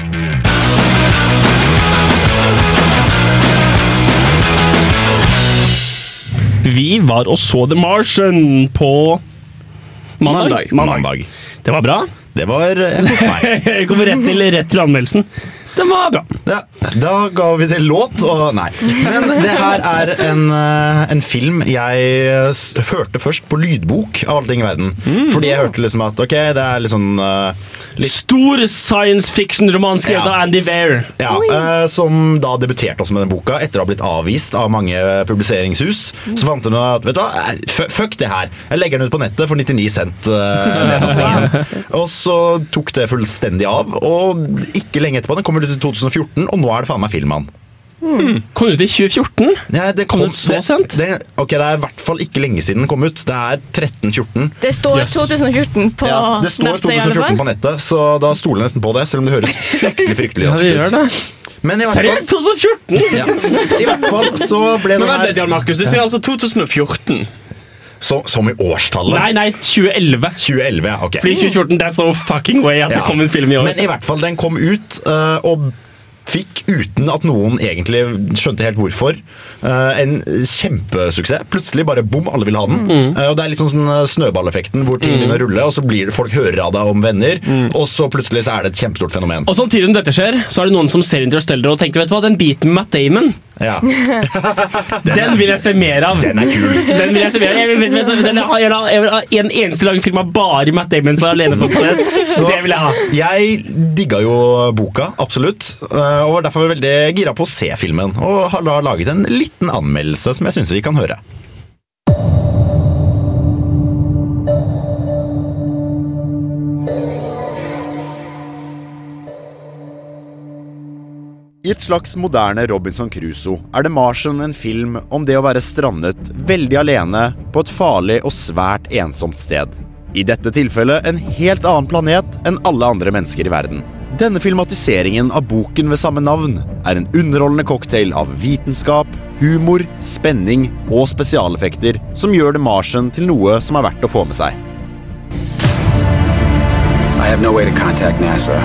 Vi var og så The Martian på mandag. Mandag. Det var bra. Det var eh, hos meg. Jeg kommer rett til, rett til anmeldelsen. Den var bra. Ja, da ga vi til låt, og nei. Men det her er en, eh, en film jeg hørte først på lydbok, av alle ting i verden. Fordi jeg hørte liksom at ok, det er litt sånn eh, litt Stor science fiction-roman skrevet Ja. av Andy Weir. Ja, uh, Som da debuterte også med den boka etter å ha blitt avvist av mange publiseringshus. Så fant hun at vet du hva, fuck det her. Jeg legger den ut på nettet for 99 cent. Uh, og så tok det fullstendig av, og ikke lenge etterpå. Den kommer ut til 2014, og nå er det faen meg filmen. Kom ut i 2014. Ja, det Kom den så det- sent? Det, ok, det er i hvert fall ikke lenge siden den kom ut. Det er 13-14. Det står Yes. 2014 på Ja, det står nettet, i 2014 på nettet, så da stoler jeg nesten på det. Selv om det høres fryktelig fryktelig Ja, raskt ut. det. Men i hvert fall, Seriøst? 2014? ja, i hvert fall så ble Men vent litt, Jan Markus. Du sier altså 2014. så, Som i årstallet? Nei, nei, 2011. 2011, ja. ok. Fordi 2014, that's no fucking way at det kom en film i år. Men i hvert fall, den kom ut uh, og fikk, uten at noen egentlig skjønte helt hvorfor, øh, en kjempesuksess. Plutselig bare bom, alle vil ha den. Mm. Eh, og Det er litt sånn, sånn snøballeffekten hvor ting begynner å rulle, og så blir det folk hører av deg om venner, Mm. og så plutselig så er det et kjempestort fenomen. Og samtidig som dette skjer, så er det noen som ser Interstellar og tenker vet du hva, den biten med Matt Damon, Ja. den vil jeg se mer av. Den er kul. Den vil jeg se mer av. Jeg vil, vet, vet, vet, jeg vil ha- jeg vil ha- en eneste lang film av bare Matt Damon som er alene på planet. Så det vil jeg ha. Jeg digga jo boka, absolutt, øh, og var derfor veldig gira på å se filmen. Og har da laget en liten anmeldelse som jeg syns vi kan høre. I et slags moderne Robinson Crusoe er The Martian en film om det å være strandet veldig alene på et farlig og svært ensomt sted. I dette tilfellet en helt annen planet enn alle andre mennesker i verden. Denne filmatiseringen av boken ved samme navn er en underholdende cocktail av vitenskap, humor, spenning og spesialeffekter som gjør The Martian til noe som er verdt å få med seg. I have no way to contact NASA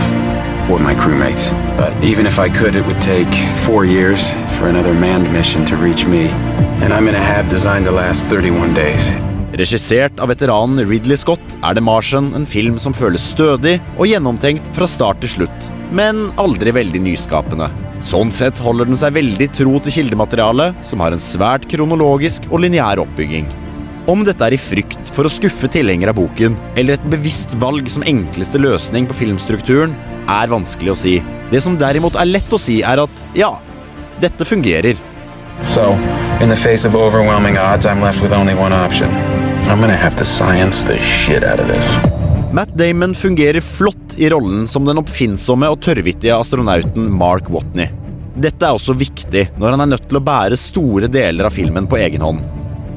or my crewmates. But even if I could, it would take four years for another manned mission to reach me. And I'm in a hab designed to last 31 days. Regissert av veteranen Ridley Scott er The Martian en film som føles stødig og gjennomtenkt fra start til slutt, men aldri veldig nyskapende. Sånn sett holder den seg veldig tro til kildematerialet, som har en svært kronologisk og lineær oppbygging. Om dette er i frykt for å skuffe tilhengere av boken, eller et bevisst valg som enkleste løsning på filmstrukturen, er vanskelig å si. Det som derimot er lett å si, er at ja, dette fungerer. So, in the face of overwhelming odds, I'm left with only one option. I'm gonna have to science the shit out of this. Matt Damon fungerer flott i rollen som den oppfinnsomme og tørrvittige astronauten Mark Watney. Dette er også viktig når han er nødt til å bære store deler av filmen på egen hånd.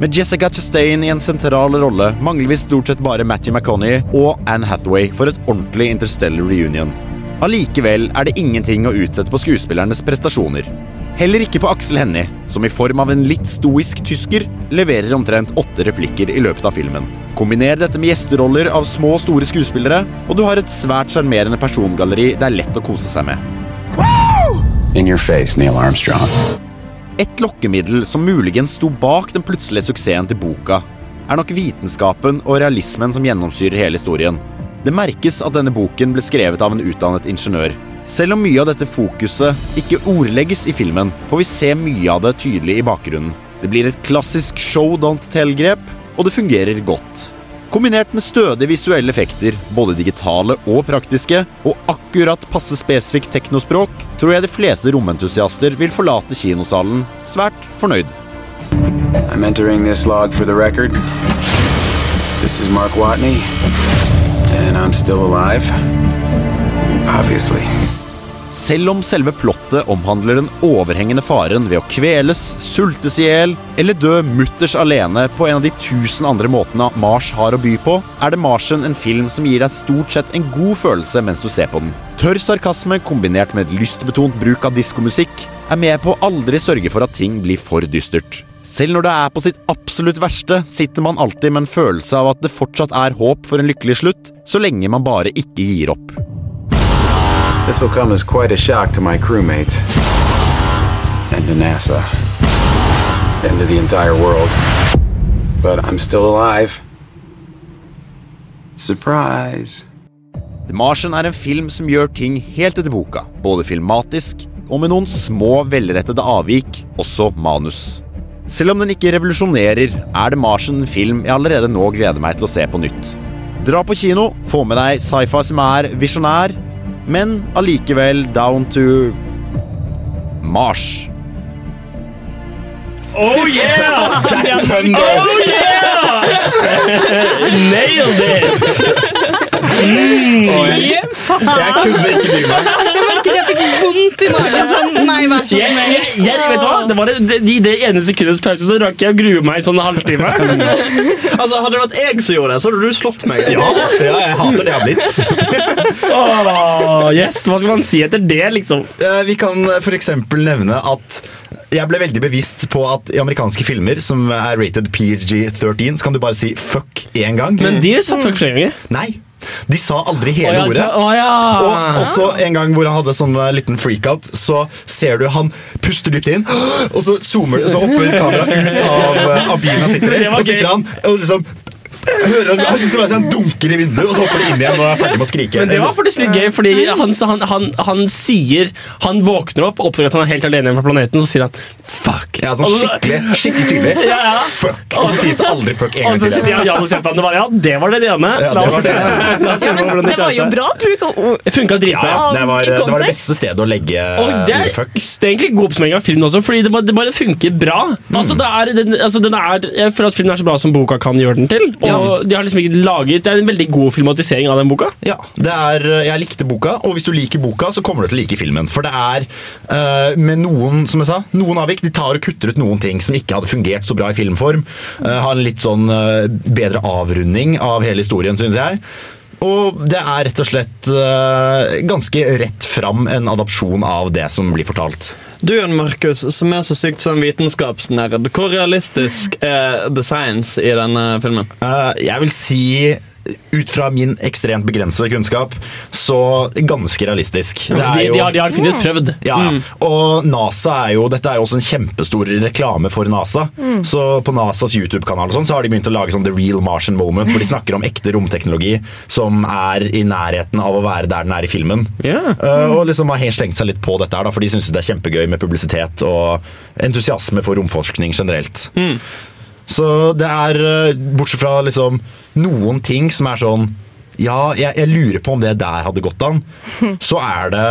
Med Jessica Chastain i en sentral rolle mangler vi stort sett bare Matthew McConney og Anne Hathaway for et ordentlig interstellar reunion. Allikevel er det ingenting å utsette på skuespillernes prestasjoner. Heller ikke på Aksel Hennie, som i form av en litt stoisk tysker leverer omtrent åtte replikker i løpet av filmen. Kombiner dette med gjesteroller av små og store skuespillere, og du har et svært sjarmerende persongalleri det er lett å kose seg med. In your face, Neil Armstrong. Et lokkemiddel som muligens sto bak den plutselige suksessen til boka, er nok vitenskapen og realismen som gjennomsyrer hele historien. Det merkes at denne boken ble skrevet av en utdannet ingeniør. Selv om mye av dette fokuset ikke ordlegges i filmen, får vi se mye av det tydelig i bakgrunnen. Det blir et klassisk show don't tell-grep, og det fungerer godt. Kombinert med stødige visuelle effekter, både digitale og praktiske, og akkurat passe spesifikt teknospråk, tror jeg de fleste romentusiaster vil forlate kinosalen svært fornøyd. I'm entering this log for the record. This is Mark Watney, I'm still alive. Obviously. Selv om selve plottet omhandler den overhengende faren ved å kveles, sultes i hjel eller dø mutters alene på en av de tusen andre måtene Mars har å by på, er det Marsen en film som gir deg stort sett en god følelse mens du ser på den. Tørr sarkasme kombinert med et lystbetont bruk av diskomusikk er med på å aldri sørge for at ting blir for dystert. Selv når det er på sitt absolutt verste, sitter man alltid med en følelse av at det fortsatt er håp for en lykkelig slutt, så lenge man bare ikke gir opp. This will come as quite a shock to my crewmates. And to NASA. And to the entire world. But I'm still alive. Surprise. The Martian er en film som gjør ting helt etter boka, både filmatisk og med noen små, velrettede avvik, også manus. Selv om den ikke revolusjonerer, er The Martian en film jeg allerede nå gleder meg til å se på nytt. Dra på kino, få med deg sci-fi som er visjonær, men allikevel down to Mars. Oh yeah! That pun, Oh yeah! Nailed it! Jeg kunne ikke dy meg. Jeg fikk vondt i magen. Sånn, nei, vær så snill. jeg, jeg, vet du hva? Det var det, det, I det ene sekundets pause så rakk jeg å grue meg i sånn en halvtime. Altså, Hadde det vært jeg som gjorde det, så hadde du slått meg. Ja, ja, jeg hater det jeg har blitt. oh, yes, Hva skal man si etter det, liksom? Eh, Vi kan f.eks. nevne at jeg ble veldig bevisst på at i amerikanske filmer som er rated PG-13, så kan du bare si fuck én gang. Men de sa fuck flere ganger. Nei, de sa aldri hele ja, ordet. Oh, ja. Og også en gang hvor han hadde sånn eh, liten freakout, så ser du han puster dypt inn, og så zoomer så hopper kameraet ut av, eh, av bilen han sitter i. det Og sitter han og liksom hører han, han, så han dunker i vinduet, og så hopper han inn igjen og er ferdig med å skrike. Men det var faktisk litt gøy, fordi han, han, han, han sier Han våkner opp, oppdager at han er helt alene igjen fra planeten, og så sier han fuck. ja, sånn skikkelig, skikkelig tydelig. Ja, ja. Fuck. Og så sies det aldri fuck en Og gang så til. sitter jeg og Jan og ser på Ja, det var det ene. La det oss se. det. La oss se det var jo bra bruk av ord. Funka dritbra. Ja, det var, det var det beste stedet å legge Og det er, fuck. det er egentlig god oppsummering av filmen også, fordi det bare, det bare funker bra. Mm. Altså, det er, den, altså, den er, jeg føler at filmen er så bra som boka kan gjøre den til. Og Ja. de har liksom ikke laget Det er en veldig god filmatisering av den boka. Ja, det er, jeg likte boka, og hvis du liker boka, så kommer du til å like filmen. For det er uh, med noen som jeg sa, noen avvik. De tar og kutter ut noen ting som ikke hadde fungert så bra i filmform. Uh, har en litt sånn uh, bedre avrunding av hele historien, syns jeg. Og det er rett og slett eh, ganske rett fram en adopsjon av det som blir fortalt. Du Jan Markus, som er så sykt sånn vitenskapsnerd, hvor realistisk er the science i denne filmen? Uh, jeg vil si ut fra min ekstremt begrensede kunnskap, så ganske realistisk. Det er de, jo- de, har, de har definitivt prøvd. Ja, ja. Og NASA er jo Dette er jo også en kjempestor reklame for NASA. Så på NASAs YouTube-kanal og sånn, så har de begynt å lage sånn The Real Martian Moment, hvor de snakker om ekte romteknologi som er i nærheten av å være der den er i filmen. Yeah. Mm. og liksom har helt slengt seg litt på dette her, da, for de syns det er kjempegøy med publisitet og entusiasme for romforskning generelt. Så det er, eh, bortsett fra liksom noen ting som er sånn ja, jeg, jeg lurer på om det der hadde gått an. Så er det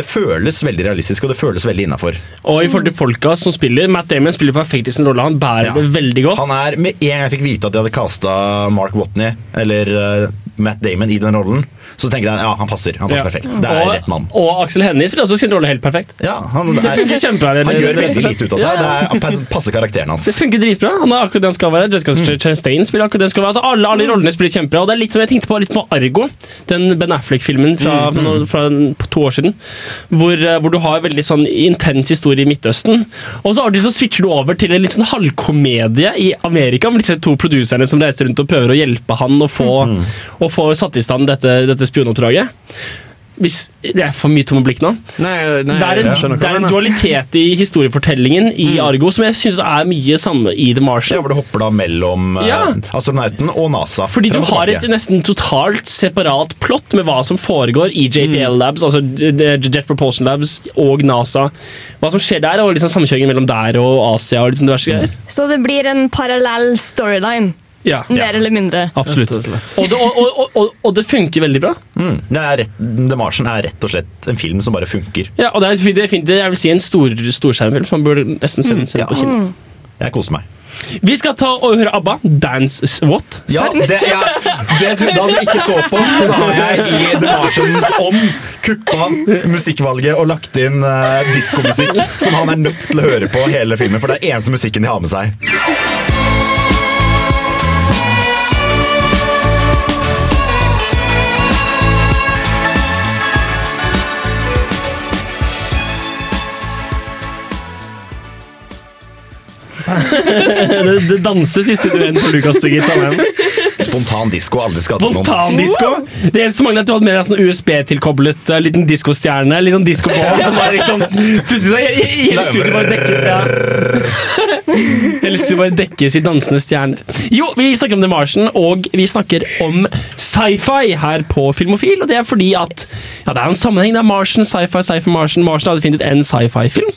Det føles veldig realistisk, og det føles veldig innafor. Og i forhold til folka som spiller Matt Damon spiller perfekt i sin rolle. Han bærer Ja. det veldig godt. Han er, Med en gang jeg fikk vite at de hadde kasta Mark Watney, eller uh, Matt Damon, i den rollen, så tenker jeg ja, han passer. Han passer Ja. perfekt. Det er og, rett mann. Og Aksel Hennie spiller også sin rolle helt perfekt. Ja, han, Det funker kjempebra. han gjør veldig lite ut av seg. Det er, passer karakteren hans. Det funker dritbra. Han er akkurat det han skal være. Jessica Mm. Chastain spiller akkurat det han skal være. Altså, alle, alle rollene spiller kjempebra. Og det er litt som jeg tenkte på litt på Argo, den Ben Affleck-filmen fra, Mm, fra, fra på to år siden. Hvor, eh, hvor du har veldig sånn intens historie i Midtøsten. Og så, så switcher du over til en litt sånn halvkomedie i Amerika med disse to produserne som reiser rundt og prøver å hjelpe han å få, Mm. å få satt i stand dette, dette spionoppdraget. Hvis, det er for mye tomme blikk nå. Nei, nei, Det er en, det er en dualitet i historiefortellingen i Argo som jeg syns er mye samme i The Ja, hvor det hopper da mellom eh, Ja. astronauten og NASA. Fordi du har et nesten totalt separat plott med hva som foregår i JPL Labs, altså Jet Propulsion Labs og NASA. Hva som skjer der, og liksom samkjøringen mellom der og Asia og liksom diverse greier. Så det blir en parallell storyline. Ja, Mer eller mindre. absolutt. Og det, og, og, og, og det funker veldig bra. Mm. Det er rett, The Martian er rett og slett en film som bare funker. Ja, og det er, det er fint, jeg vil si en stor, storskjermfilm som man burde nesten sende, sende på kino. Jeg koser meg. Vi skal ta og høre ABBA. Dance What? Ja, det, jeg, det du da du ikke så på, så har jeg i The Martians ånd kuppa musikkvalget og lagt inn uh, diskomusikk som han er nødt til å høre på hele filmen, for det er eneste musikken de har med seg. det, det danses i studioen på Lukas Birgit Tandheim. Spontan disko aldri skadet noen. Spontan disko? Det eneste som mangler, er at du hadde med deg sånn USB-tilkoblet uh, liten diskostjerne. Litt sånn diskoball som bare liksom Plutselig så he- he- hele studioet bare dekkes. Ja. Hele studioet bare dekkes i dansende stjerner. Jo, vi snakker om The Martian, og vi snakker om sci-fi her på Filmofil. Og det er fordi at ja, det er en sammenheng. Det er Martian, sci-fi, sci-fi, Martian. Martian har definitivt en sci-fi-film.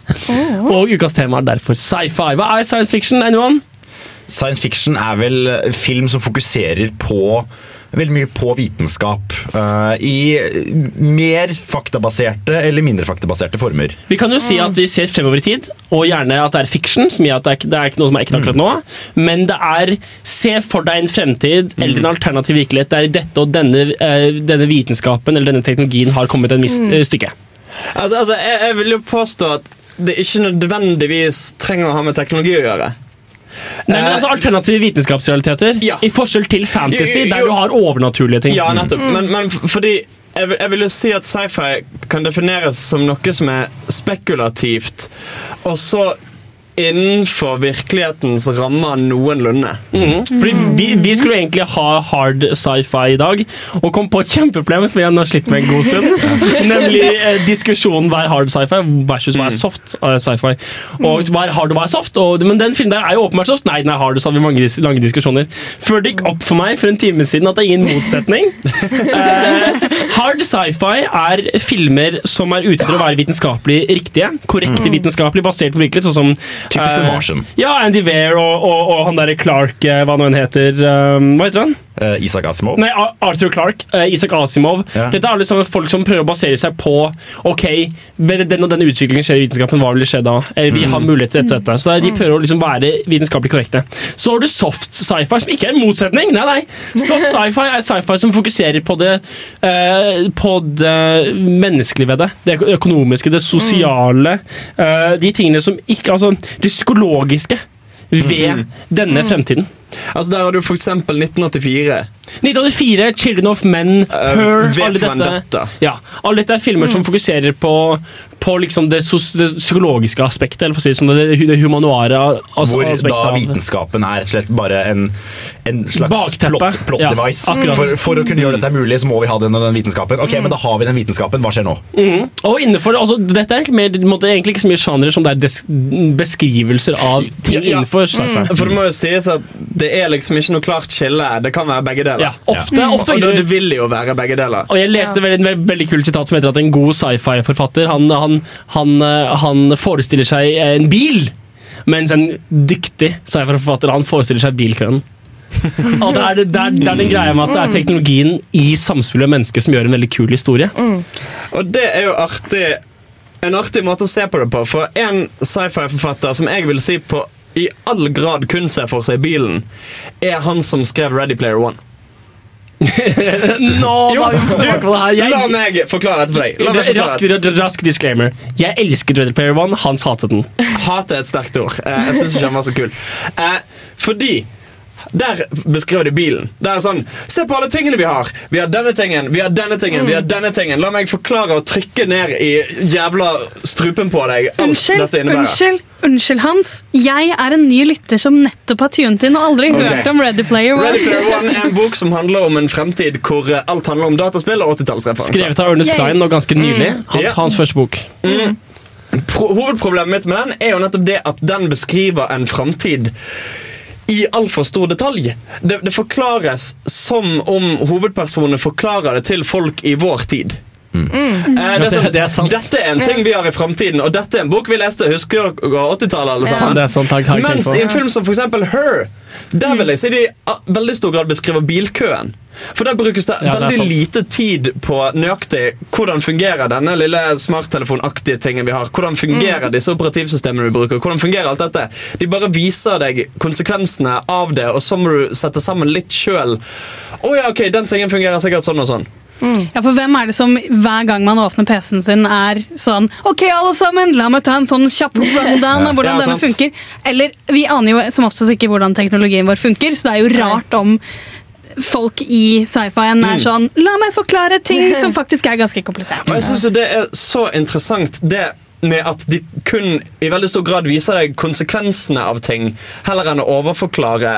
Og ukas tema er derfor sci-fi. Hva er science fiction? Anyone? Science fiction er vel film som fokuserer på veldig mye på vitenskap. Uh, I mer faktabaserte eller mindre faktabaserte former. Vi kan jo si at vi ser fremover i tid, og gjerne at det er fiction, som gjør at det er, ikke- det er ikke noe som er ekte akkurat nå, men det er se for deg en fremtid eller en alternativ virkelighet der dette og denne, eh, denne vitenskapen eller denne teknologien har kommet et visst eh, stykke. Altså, altså jeg, jeg vil jo påstå at det ikke nødvendigvis trenger å ha med teknologi å gjøre. Nei, men altså Alternative vitenskapsrealiteter, Ja. i forskjell til fantasy, Jo, jo, jo. der du har overnaturlige ting. Ja, nettopp. Men, men fordi jeg, vil- jeg vil jo si at sci-fi kan defineres som noe som er spekulativt, og så innenfor virkelighetens rammer noenlunde. Mm. Fordi vi, vi skulle egentlig ha hard sci-fi i dag, og kom på et kjempeproblem som vi har slitt med en god stund. Nemlig eh, diskusjonen hva er hard sci-fi versus hva er soft eh, sci-fi. Og hva er hard og hva er soft? Og, men den filmen der er jo åpenbart soft. Nei, den er hard, så har vi mange lange diskusjoner. Før det gikk opp for meg for en time siden at det er ingen motsetning. Eh, hard sci-fi er filmer som er ute etter å være vitenskapelig riktige. Korrekte vitenskapelig, basert på virkelighet, sånn som Typisk The eh, Martian. Ja, Andy Weir og, og, og han derre Clark, eh, hva nå enn heter. um, hva heter han? Eh, Isak Asimov. Nei, Arthur Clark, eh, Isak Asimov. Ja. Dette er liksom folk som prøver å basere seg på Ok, den og denne utviklingen skjer i vitenskapen, hva vil skje da? Eller vi har mulighet til dette, dette. Så de prøver å liksom være vitenskapelig korrekte. Så har du soft sci-fi, som ikke er en motsetning. Nei, nei. Soft sci-fi er sci-fi som fokuserer på det, eh, på det menneskelige ved det. Det økonomiske, det sosiale. eh, de tingene som ikke Altså, det psykologiske ved denne fremtiden. Altså Der har du eksempel 1984. 1984, Children of Men, Her V alle dette, ja, alle dette er filmer som fokuserer på, på liksom det, sos, det psykologiske aspektet, eller for å si det sånn, det, det humanoare altså, Hvor aspektet. da vitenskapen er rett og slett bare en, en slags plot, plot Ja, device. for, for å kunne gjøre dette mulig, så må vi ha den og den vitenskapen. Ok, men da har vi den vitenskapen. Hva skjer nå? Mm. Og innenfor, altså, Dette er egentlig, mer, måtte, egentlig ikke så mye sjanger som det er des, beskrivelser av ting Ja, ja. innenfor sci-fi. For det må jo sies at det er liksom ikke noe klart skille. Det kan være begge deler. Ja, ofte, ofte Og det, det vil jo være begge deler. Og jeg leste veldig, en veldig, veldig kult sitat som heter at en god sci-fi-forfatter han, han, han, eh, han forestiller seg en bil, mens en dyktig sci-fi-forfatter han forestiller seg bilkøen. Og det er, det, er, det er den greia med at det er teknologien i samspillet med mennesket som gjør en veldig kul historie. Og det er jo artig en artig måte å se på det på. For en sci-fi-forfatter som jeg vil si på i all grad kun ser for seg bilen, er han som skrev Ready Player One. Nå, Jo, det her. La meg forklare dette for deg. Meg rask, rask disclaimer. Jeg elsker Ready Player One. Hans hatet den. Hat er et sterkt ord. Eh, Jeg syns ikke han var så kul. Eh, fordi der beskriver de bilen. Det er sånn Se på alle tingene vi har! Vi har denne tingen, vi har denne tingen, vi har denne tingen. La meg forklare og trykke ned i jævla strupen på deg alt Unnskyld, dette innebærer. unnskyld, unnskyld, Hans. Jeg er en ny lytter som nettopp har tunet inn og aldri okay. hørt om Ready Player One. Ready Player One er en bok som handler om en fremtid hvor eh, alt handler om dataspill og 80-tallsreferanser. Skrevet av Ernest Klein og ganske nylig. Hans, yeah. hans første bok. Pro hovedproblemet mitt med den er jo nettopp det at den beskriver en framtid i altfor stor detalj. Det, det forklares som om hovedpersonene forklarer det til folk i vår tid. Eh, det er sånn, Det er sant. Dette er en ting vi har i framtiden, og dette er en bok vi leste. Husker dere 80-tallet, alle Ja, sammen? tenkt Mens i en film som for eksempel Her, der vil jeg si de veldig stor grad beskriver bilkøen. For der brukes det Ja, veldig det lite tid på nøyaktig hvordan fungerer denne lille smarttelefonaktige tingen vi har. Hvordan fungerer disse operativsystemene vi bruker. Hvordan fungerer alt dette? De bare viser deg konsekvensene av det, og så må du sette sammen litt sjøl. Å ja, ok, den tingen fungerer sikkert sånn og sånn. Ja, for hvem er det som hver gang man åpner PC-en sin, er sånn Ok, alle sammen, la meg ta en sånn kjapp rundown av hvordan Ja, denne sant. funker. Eller vi aner jo som oftest ikke hvordan teknologien vår funker, så det er jo rart om folk i sci-fien Mm. er sånn La meg forklare ting som faktisk er ganske komplisert. Og jeg synes jo det er så interessant det med at de kun i veldig stor grad viser deg konsekvensene av ting, heller enn å overforklare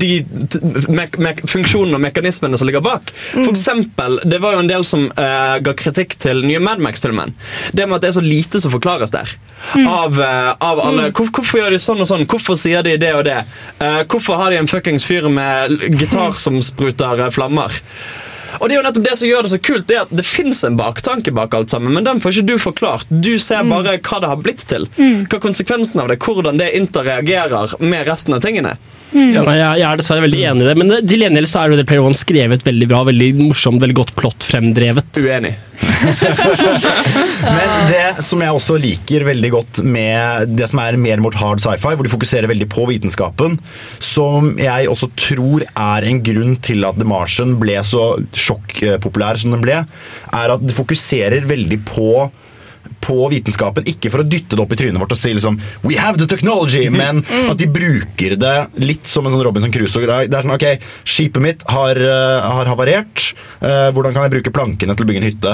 de t- mek mek funksjonene og mekanismene som ligger bak. For eksempel, Det var jo en del som uh, ga kritikk til nye Mad Max-filmen. Det med at det er så lite som forklares der. Av, uh, av alle. Hvor, hvorfor gjør de sånn og sånn? Hvorfor sier de det og det? Hvorfor har de en fuckings fyr med gitar som spruter flammer? Og det er jo nettopp det som gjør det så kult, det er at det fins en baktanke bak alt sammen, men den får ikke du forklart. Du ser bare hva det har blitt til. Hva er konsekvensen av det, hvordan det interreagerer med resten av tingene. Ja, nei, jeg, jeg er dessverre veldig enig i det, men til gjengjeld så er jo det Player One skrevet veldig bra, veldig morsomt, veldig godt plott fremdrevet. Uenig. Men det som jeg også liker veldig godt med det som er mer mot hard sci-fi, hvor de fokuserer veldig på vitenskapen, som jeg også tror er en grunn til at The Martian ble så sjokkpopulær som den ble, er at det fokuserer veldig på på vitenskapen, ikke for å dytte det opp i trynet vårt og si liksom We have the technology! Men at de bruker det litt som en sånn Robinson Crusoe-greie. Det er sånn, ok, Skipet mitt har, eh, har havarert. Uh, hvordan kan jeg bruke plankene til å bygge en hytte?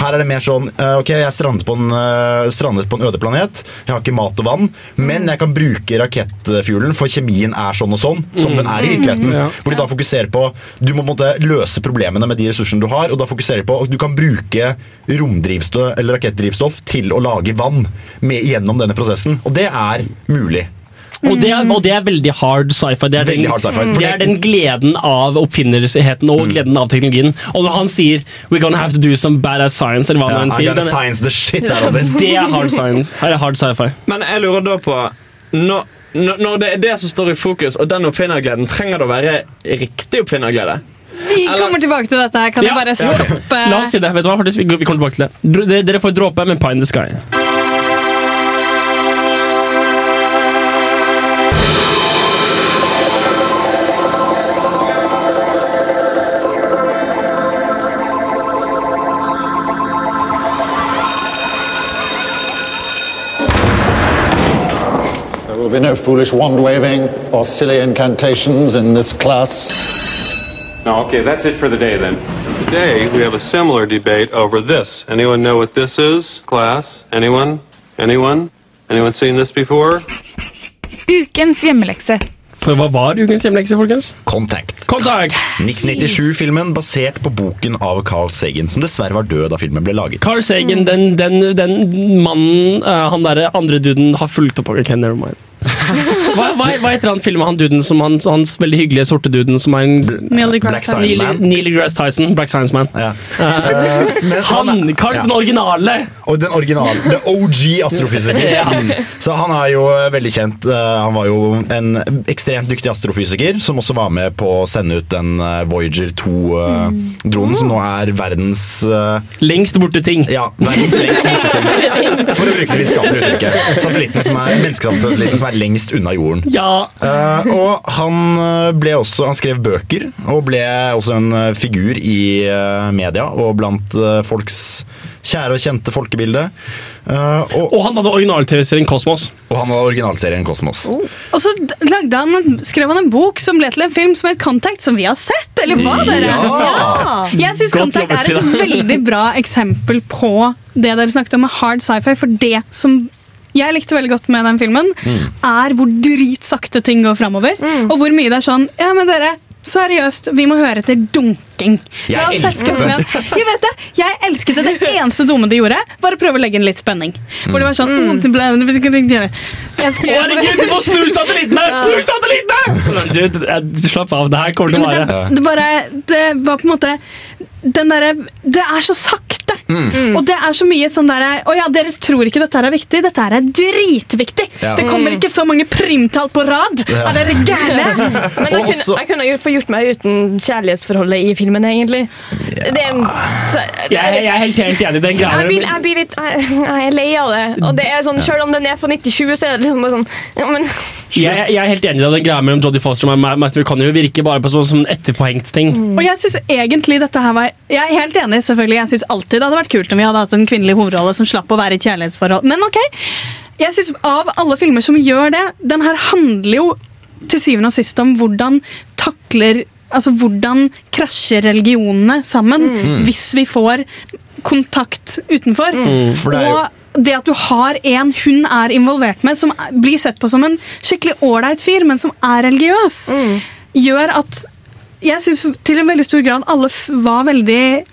Her er det mer sånn uh, Ok, jeg strandet på, en, uh, strandet på en øde planet. Jeg har ikke mat og vann, men jeg kan bruke rakettfuelen, for kjemien er sånn og sånn, som den er i virkeligheten. Ja. Hvor de da fokuserer på Du må på en måte løse problemene med de ressursene du har, og da fokuserer de på at du kan bruke romdrivstoff eller rakettdrivstoff til å lage vann med, gjennom denne prosessen. Og det er mulig. Og det, er, og det er veldig hard sci-fi. Det, den- sci-fi, det det- er den gleden av oppfinnerligheten og gleden av teknologien. Og når han sier 'we're gonna have to do some badass science', eller hva Ja, han sier, science the shit out of this. det er hard science. Her er hard sci-fi. Men jeg lurer da på når, når når det er det som står i fokus, og den oppfinnergleden, trenger det å være riktig oppfinnerglede? Vi kommer tilbake til dette. her Kan Ja, du bare stoppe? La oss si det. vet du hva? Faktisk, vi kommer tilbake til det. Dere- Dere får dråpe med Pie in the Sky. There will be no foolish wand waving or silly incantations in this class. No, okay, that's it for the day then. Today we have a similar debate over this. Anyone know what this is, class? Anyone? Anyone? Anyone seen this before? Ukens hjemmelekse. For hva var ukens hjemmelekse, folkens? Contact. Contact! 1997-filmen basert på boken av Carl Sagan, som dessverre var død da filmen ble laget. Carl Sagan, den, den, den mannen uh, Han derre andre duden har fulgt opp av never mind. Hva, hva, hva heter han filmen han duden som han, hans veldig hyggelige sorte duden som er en Neil deGrasse Tyson. Man. Neil deGrasse Tyson. Black Science Man. Ja. Uh, Han! Carl, Ja. den originale! Og den originale. The OG astrofysiker. Ja. Mm. Så han er jo eh, veldig kjent. Eh, Han var jo en ekstremt dyktig astrofysiker som også var med på å sende ut den Voyager 2-dronen, som nå er verdens uh, Lengst borte ting. Ja, verdens lengst borte ting. For å bruke det vitenskapelige uttrykket. Satellitten som er, menneskesatellitten som er lengst unna jorden. Ja. Uh, og han eh, ble også Han skrev bøker og ble også en eh, figur i media og blant folks kjære og kjente folkebilde. Uh, og, Og han hadde original-TV-serien Kosmos. og han hadde originalserien Kosmos. Og så lagde han, skrev han en bok som ble til en film som het Contact, som vi har sett. Eller hva, dere? Ja! Jeg syns Contact er et veldig bra eksempel på det dere snakket om med hard sci-fi. For det som jeg likte veldig godt med den filmen, er hvor dritsakte ting går framover. Og hvor mye det er sånn Ja, men dere, Seriøst, vi må høre etter dunking. Jeg har elsket det. Jeg vet det, jeg elsket det. Det eneste dumme de gjorde, var å prøve å legge inn litt spenning. Hvor det var sånn Mm. «Å, det ble- Jeg Herregud, du må snu satellittene! Snu satellittene! Men du, du, slapp av. Det her kommer til å være det, bare, det var på en måte den derre Det er så sakte! Mm. Og det er så mye sånn derre Å ja, dere tror ikke dette er viktig. Dette er dritviktig! Ja. Det kommer ikke så mange primtall på rad! Ja. Er dere gærne? Men jeg kunne, jeg kunne gjort- få gjort meg uten kjærlighetsforholdet i filmen, egentlig. Det er en, så, Jeg, jeg er helt, helt enig i den jeg greia. blir, jeg blir litt jeg, jeg er lei av det. Og det er sånn, Selv om den er fra 97, så er det liksom bare sånn ja, men, Jeg, jeg er helt enig i det. Den greia mellom Jodie Foster og Matthew McConaughey virker bare på sånn, som en etterpåhengt ting. Og jeg synes egentlig dette her var Jeg er helt enig, selvfølgelig. Jeg synes alltid det hadde vært kult om vi hadde hatt en kvinnelig hovedrolle som slapp å være i et kjærlighetsforhold. Men ok, jeg synes av alle filmer som gjør det Den her handler jo til syvende og sist om hvordan takler Altså hvordan krasjer religionene sammen Mm. hvis vi får kontakt utenfor. Mm. For det er jo- Og det at du har en hun er involvert med, som blir sett på som en skikkelig ålreit fyr, men som er religiøs, gjør at jeg syns til en veldig stor grad alle var veldig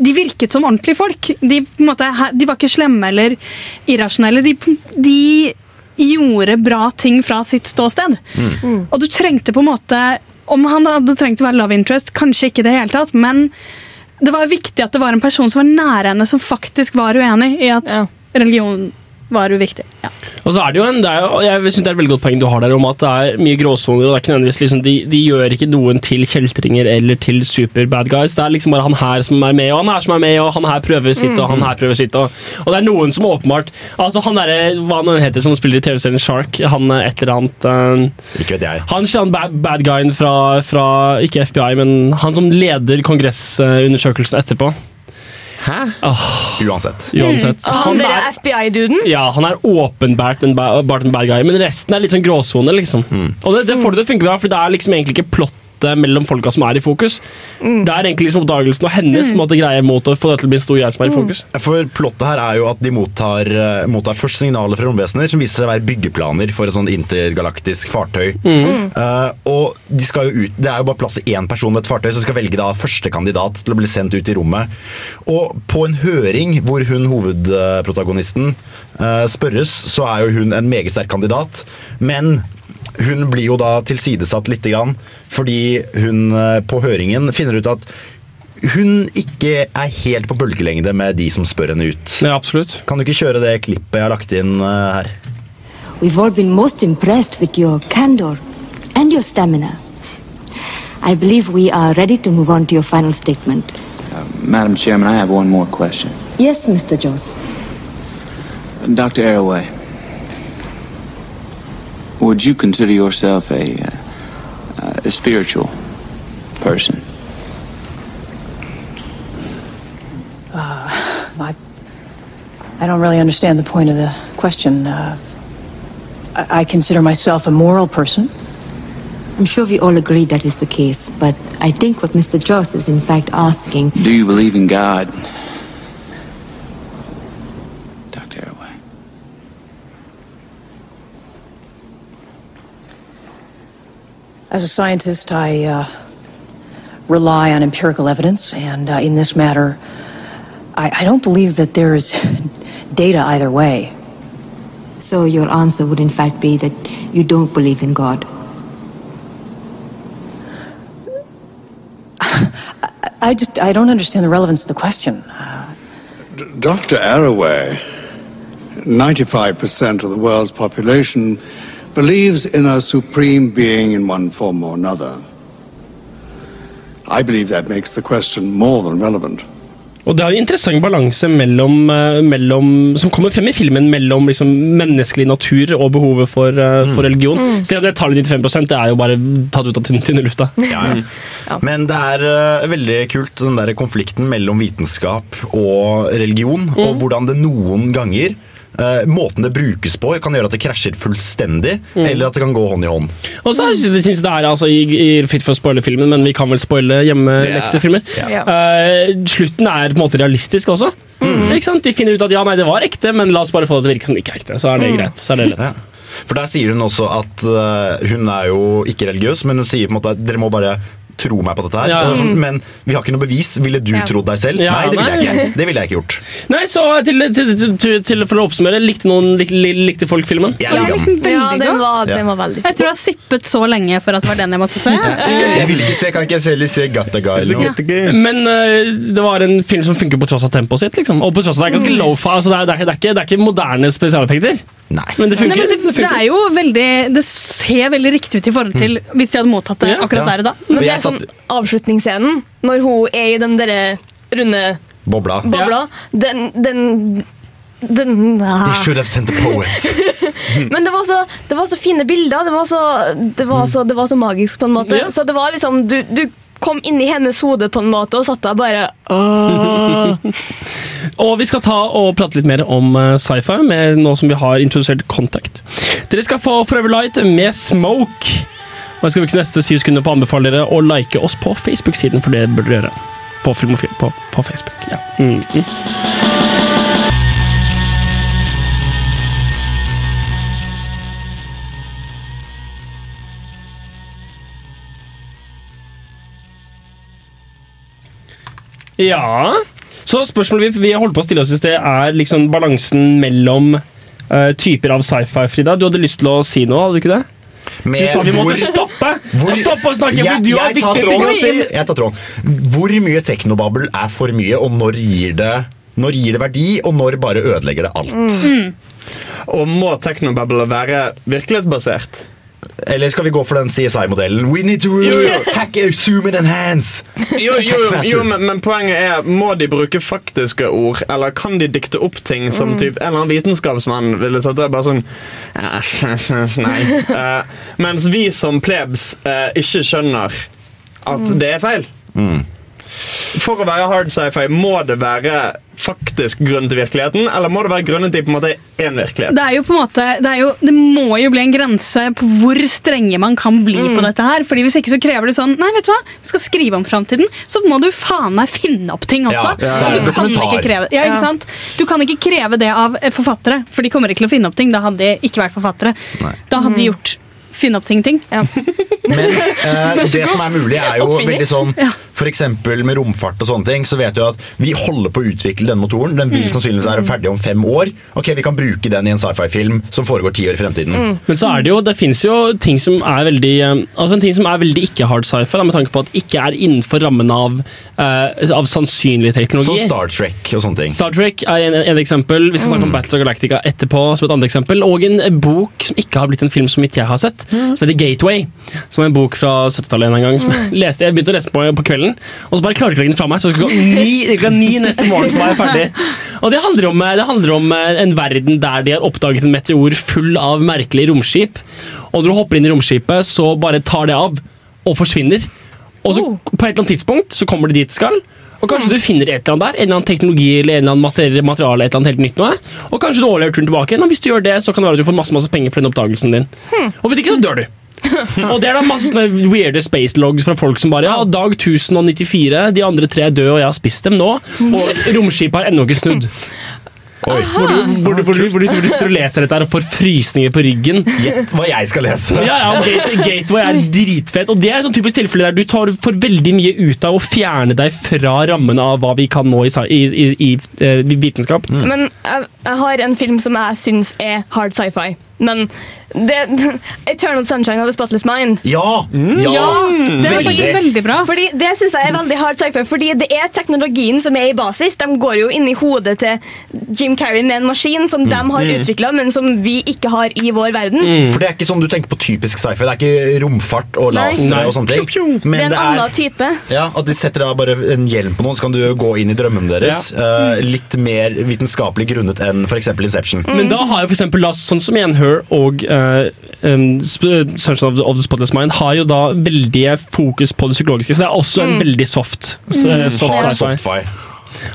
de virket som ordentlige folk. De, på en måte, de var ikke slemme eller irrasjonelle. De, de gjorde bra ting fra sitt ståsted. Og du trengte på en måte Om han hadde trengt å være love interest, kanskje ikke i det hele tatt, men det var viktig at det var en person som var nær henne, som faktisk var uenig i at religion var uviktig. Ja. Og så er det jo en, det er jo, jeg synes det er et veldig godt poeng du har der om at det er mye gråsoner. og det er ikke nødvendigvis liksom, de, de gjør ikke noen til kjeltringer eller til super bad guys. Det er liksom bare han her som er med, og han her som er med, og han her prøver sitt, og han her prøver sitt. Og, og det er noen som åpenbart Altså Han derre, hva han heter som spiller i TV-serien Shark, han eh, et eller annet uh, Ikke vet jeg. Han, han bad, bad guyen fra, fra Ikke FBI, men han som leder kongressundersøkelsen etterpå. Hæ? Uansett. Uansett. han Han er, FBI-duden. ja, han er åpenbart en, ba, en bad guy, men resten er litt sånn gråsone, liksom. Og det, det får det til å funke bra, for det er liksom egentlig ikke plottet mellom folka som er i fokus. Det er egentlig liksom oppdagelsen og hennes måte greie mot å få det til å bli en stor greie som er i fokus. For plottet her er jo at de mottar, eh, mottar først signaler fra romvesener som viser seg å være byggeplaner for et sånn intergalaktisk fartøy. Mm. Uh, og de skal jo ut, Det er jo bare plass til én person ved et fartøy, så skal velge da første kandidat til å bli sendt ut i rommet. Og på en høring hvor hun hovedprotagonisten uh, spørres, så er jo hun en meget sterk kandidat. Men hun blir jo da tilsidesatt litt, grann, fordi hun eh, på høringen finner ut at hun ikke er helt på bølgelengde med de som spør henne ut. Ja, absolutt. Kan du ikke kjøre det klippet jeg har lagt inn eh, her? We've all been most impressed with your candor and your stamina. I believe we are ready to move on to your final statement. Madam Chairman, I have one more question. Yes, Mr. Jones. Dr. Arroway, would you consider yourself a, uh, a spiritual person? Uh, I, I don't really understand the point of the question. Uh, I, I consider myself a moral person. I'm sure we all agree that is the case, but I think what Mr. Joss is in fact asking Do you believe in God? As a scientist, I uh, rely on empirical evidence, and uh, in this matter, I, I don't believe that there is data either way. So your answer would in fact be that you don't believe in God. I, I just I don't understand the relevance of the question. Dr. Arroway, 95% of the world's population believes in a supreme being in one form or another. I believe that makes the question more than relevant. Og det er en interessant balanse mellom, eh, mellom, som kommer frem i filmen mellom liksom, menneskelig natur og behovet for, eh, for religion. Mm. Selv om det tallet 95% det er jo bare tatt ut av tynne lufta. Ja, ja. Men det er uh, veldig kult, den der konflikten mellom vitenskap og religion, og hvordan det noen ganger eh, Måten det brukes på, kan gjøre at det krasjer fullstendig, eller at det kan gå hånd i hånd. Og så synes jeg synes det er altså, i, i Fritt for å spoile filmen, men vi kan vel spoile hjemmeleksefilmer. Yeah. Uh, slutten er på en måte realistisk også. Ikke sant? De finner ut at ja, nei, det var ekte, men la oss bare få det til å virke som det ikke er ekte. Så er det Mm. greit. Så er det lett. Ja. For der sier hun også at uh, hun er jo ikke religiøs, men hun sier på en måte at dere må bare tro meg på dette her. Ja. Sånn, Men vi har ikke noe bevis. Ville du Ja. trodd deg selv? Ja, nei, det ville jeg ikke. Det ville jeg ikke gjort. Nei, så til, til, til, til, til For å oppsummere, likte noen lik, likte folk filmen? Jeg likte den. Veldig Ja, den godt. var, den var veldig Jeg tror jeg har sippet så lenge for at det var den jeg måtte se. Jeg, jeg vil ikke se, Kan ikke jeg selv se Gutta Guy eller noe? Men uh, det var en film som funker på tross av tempoet sitt. Liksom. Og på tross av det er ganske low-fi. Altså, det, er, det, er, det, er ikke, det er ikke moderne spesialeffekter. Nei. Men det Nei, men det, det er jo veldig Det ser veldig riktig ut i forhold til hvis de hadde mottatt det akkurat Ja. der og da. Men det jeg er sånn avslutningsscenen, når hun er i den derre runde Bobla. bobla, den, den den They ah. should have sent a poet. Men det var, så, det var så fine bilder. Det var så, det var så, det var så magisk, på en måte. Yeah. Så det var liksom Du, du kom inn i hennes hode på en måte og satt der bare Og vi skal ta og prate litt mer om eh, sci-fi, med nå som vi har introdusert Contact. Dere skal få Forever Light med Smoke. Og jeg skal bruke neste syv sekunder på å anbefale dere å like oss på Facebook-siden, for det burde dere gjøre. På Filmofil på, på Facebook. Ja. Mm, -hmm. Ja Så spørsmålet vi, vi holdt på å stille oss i sted, er liksom balansen mellom uh, typer av sci-fi, Frida. Du hadde lyst til å si noe, hadde du ikke det? Med Du sa vi måtte hvor- stoppe! hvor- Stoppe å snakke, Jeg- for du har jeg tar viktige ting å si! Jeg tar tråden. Hvor mye teknobabbel er for mye, og når gir det når gir det verdi, og når bare ødelegger det alt? Mm. Og må teknobabel være virkelighetsbasert? Eller skal vi gå for den CSI-modellen? We need to hack, zoom and hands! Jo, jo, Hack jo men, men poenget er Må de bruke faktiske ord, eller kan de dikte opp ting som Mm. typ, en eller annen vitenskapsmann ville satt der bare sånn Nei. Uh, mens vi som plebs uh, ikke skjønner at Mm. det er feil. For å være hard sci-fi, må det være faktisk grunn til virkeligheten, eller må det være grunnet til på en måte én virkelighet? Det er jo på en måte Det, er jo, det må jo bli en grense på hvor strenge man kan bli på dette her. Fordi Hvis ikke så krever det sånn Nei, vet du hva, vi skal skrive om framtiden, så må du faen meg finne opp ting også. Ja, ja, Og du kan ikke kreve ja, ikke sant? Du kan ikke kreve det av eh, forfattere, for de kommer ikke til å finne opp ting. Da hadde de ikke vært forfattere. Da hadde de gjort finne opp ting-ting. Men eh, det som er mulig, er jo veldig sånn Ja. Eksempel med romfart og sånne ting, så vet du at vi holder på å utvikle denne motoren. Den vil sannsynligvis være ferdig om fem år. Ok, Vi kan bruke den i en sci-fi-film som foregår ti år i fremtiden. Men så er det jo, det finnes jo ting som er veldig eh, Altså en ting som er veldig ikke hard sci-fi, med tanke på at det ikke er innenfor rammen av, uh, av sannsynlig teknologi. Så Star Trek og sånne ting. Star Trek er en, en eksempel. Vi skal snakke om Battles of Galactica etterpå. som et annet eksempel Og en eh, bok som ikke har blitt en film som ikke jeg har sett, som heter Gateway. Som er en bok fra 70-tallet en gang. Som jeg, leste, jeg begynte å lese på på kvelden, og så bare klarte jeg ikke å legge den fra meg. Så klokka ni, klokka ni neste morgen så var jeg ferdig. Og det handler, om, det handler om eh, en verden der de har oppdaget en meteor full av merkelige romskip. Og når du hopper inn i romskipet, så bare tar det av og forsvinner. Og så på et eller annet tidspunkt så kommer det dit det skal. Og kanskje du finner et eller annet der, en eller annen teknologi eller en eller annen materi- materiale, et eller annet helt nytt noe. Og kanskje du overlever turen tilbake. Og hvis du gjør det, så kan det være at du får masse, masse penger for den oppdagelsen din. Og hvis ikke, så dør du. og det er da masse weirde space logs fra folk som bare Ja, dag 1094, de andre tre er døde, og jeg har spist dem nå. Og romskipet har ennå ikke snudd. Hvor du, hvor, du, hvor, du, hvor, du, hvor du sitter og leser dette her og får frysninger på ryggen. Gjett hva jeg skal lese. Ja, ja, Gate, Gateway er dritfett. Og det er et sånn typisk tilfelle der du tar, for veldig mye ut av å fjerne deg fra rammen av hva vi kan nå i, i, i, i, vitenskap. vitenskap. Men jeg, jeg har en film som jeg syns er hard sci-fi. Men det, Eternal Sunshine of the Spotless Mind. Ja! Ja, det var faktisk veldig bra. Fordi Det synes jeg er veldig hard sci-fi, fordi det er teknologien som er i basis. De går jo inn i hodet til Jim Carrey med en maskin som de har Mm. utvikla, men som vi ikke har i vår verden. For det er ikke sånn du tenker på typisk sci-fi. Det er ikke romfart og laser og sånne ting. det er en det annen er type. ja, at de setter da bare en hjelm på noen, så kan du gå inn i drømmene deres. Eh, litt mer vitenskapelig grunnet enn f.eks. Inception. Men da har jo da, sånn som igjen Her og uh, um, Sunshine of the, Spotless Mind har jo da veldig fokus på det psykologiske, så det er også en Mm. veldig soft, eh, soft Hard sci-fi.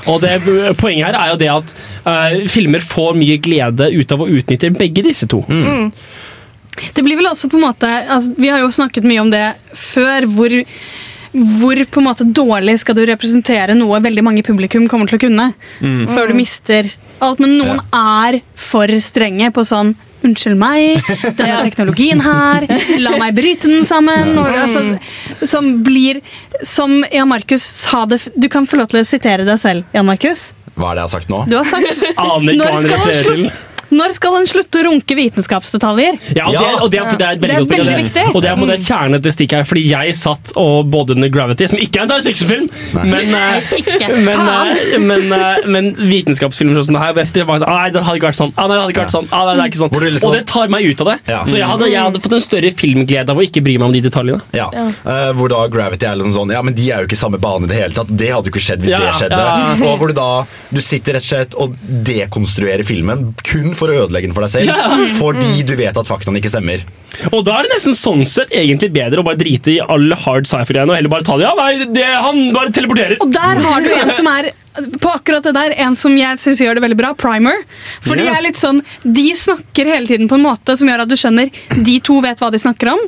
Og det, poenget her er jo det at uh, filmer får mye glede ut av å utnytte begge disse to. Mm. Det blir vel også på en måte altså, Vi har jo snakket mye om det før. Hvor, hvor på en måte dårlig skal du representere noe veldig mange publikum kommer til å kunne. Mm. Før du mister alt. Men noen er for strenge på sånn Unnskyld meg, denne teknologien her, la meg bryte den sammen. Og, altså, som blir Som Jan Markus sa det Du kan få lov til å sitere deg selv, Jan Markus. Hva er det jeg har sagt nå? Du har sagt Aner ikke hva han refererer til. Når skal en slutte å runke vitenskapsdetaljer? Ja, og det, og det, er, det er veldig, det er veldig viktig. Og det er på det kjernen til stikket her, fordi jeg satt og både under Gravity, som ikke er en science fiction-film, men, eh, men, eh, men, eh, men vitenskapsfilmer sånn her, hvor jeg stirrer sånn, Nei, det hadde ikke vært sånn. Ah, nei, det hadde ikke vært sånn. Ah, nei, det er ikke sånn. liksom- Og det tar meg ut av det. Ja. Så jeg hadde, jeg hadde fått en større filmglede av å ikke bry meg om de detaljene. Ja. uh, hvor da Gravity er liksom sånn Ja, men de er jo ikke i samme bane i det hele tatt. Det hadde jo ikke skjedd hvis Ja, det skjedde. ja. Og hvor du da Du sitter rett og slett og dekonstruerer filmen kun for å ødelegge den for deg selv. Ja. Fordi du vet at faktaene ikke stemmer. Og da er det nesten sånn sett egentlig bedre å bare drite i alle hard sci-fi-greiene og heller bare ta det. Ja, nei, det, han bare teleporterer. Og der har du en som er på akkurat det der, en som jeg syns gjør det veldig bra. Primer. Fordi yeah. jeg er litt sånn, De snakker hele tiden på en måte som gjør at du skjønner de to vet hva de snakker om.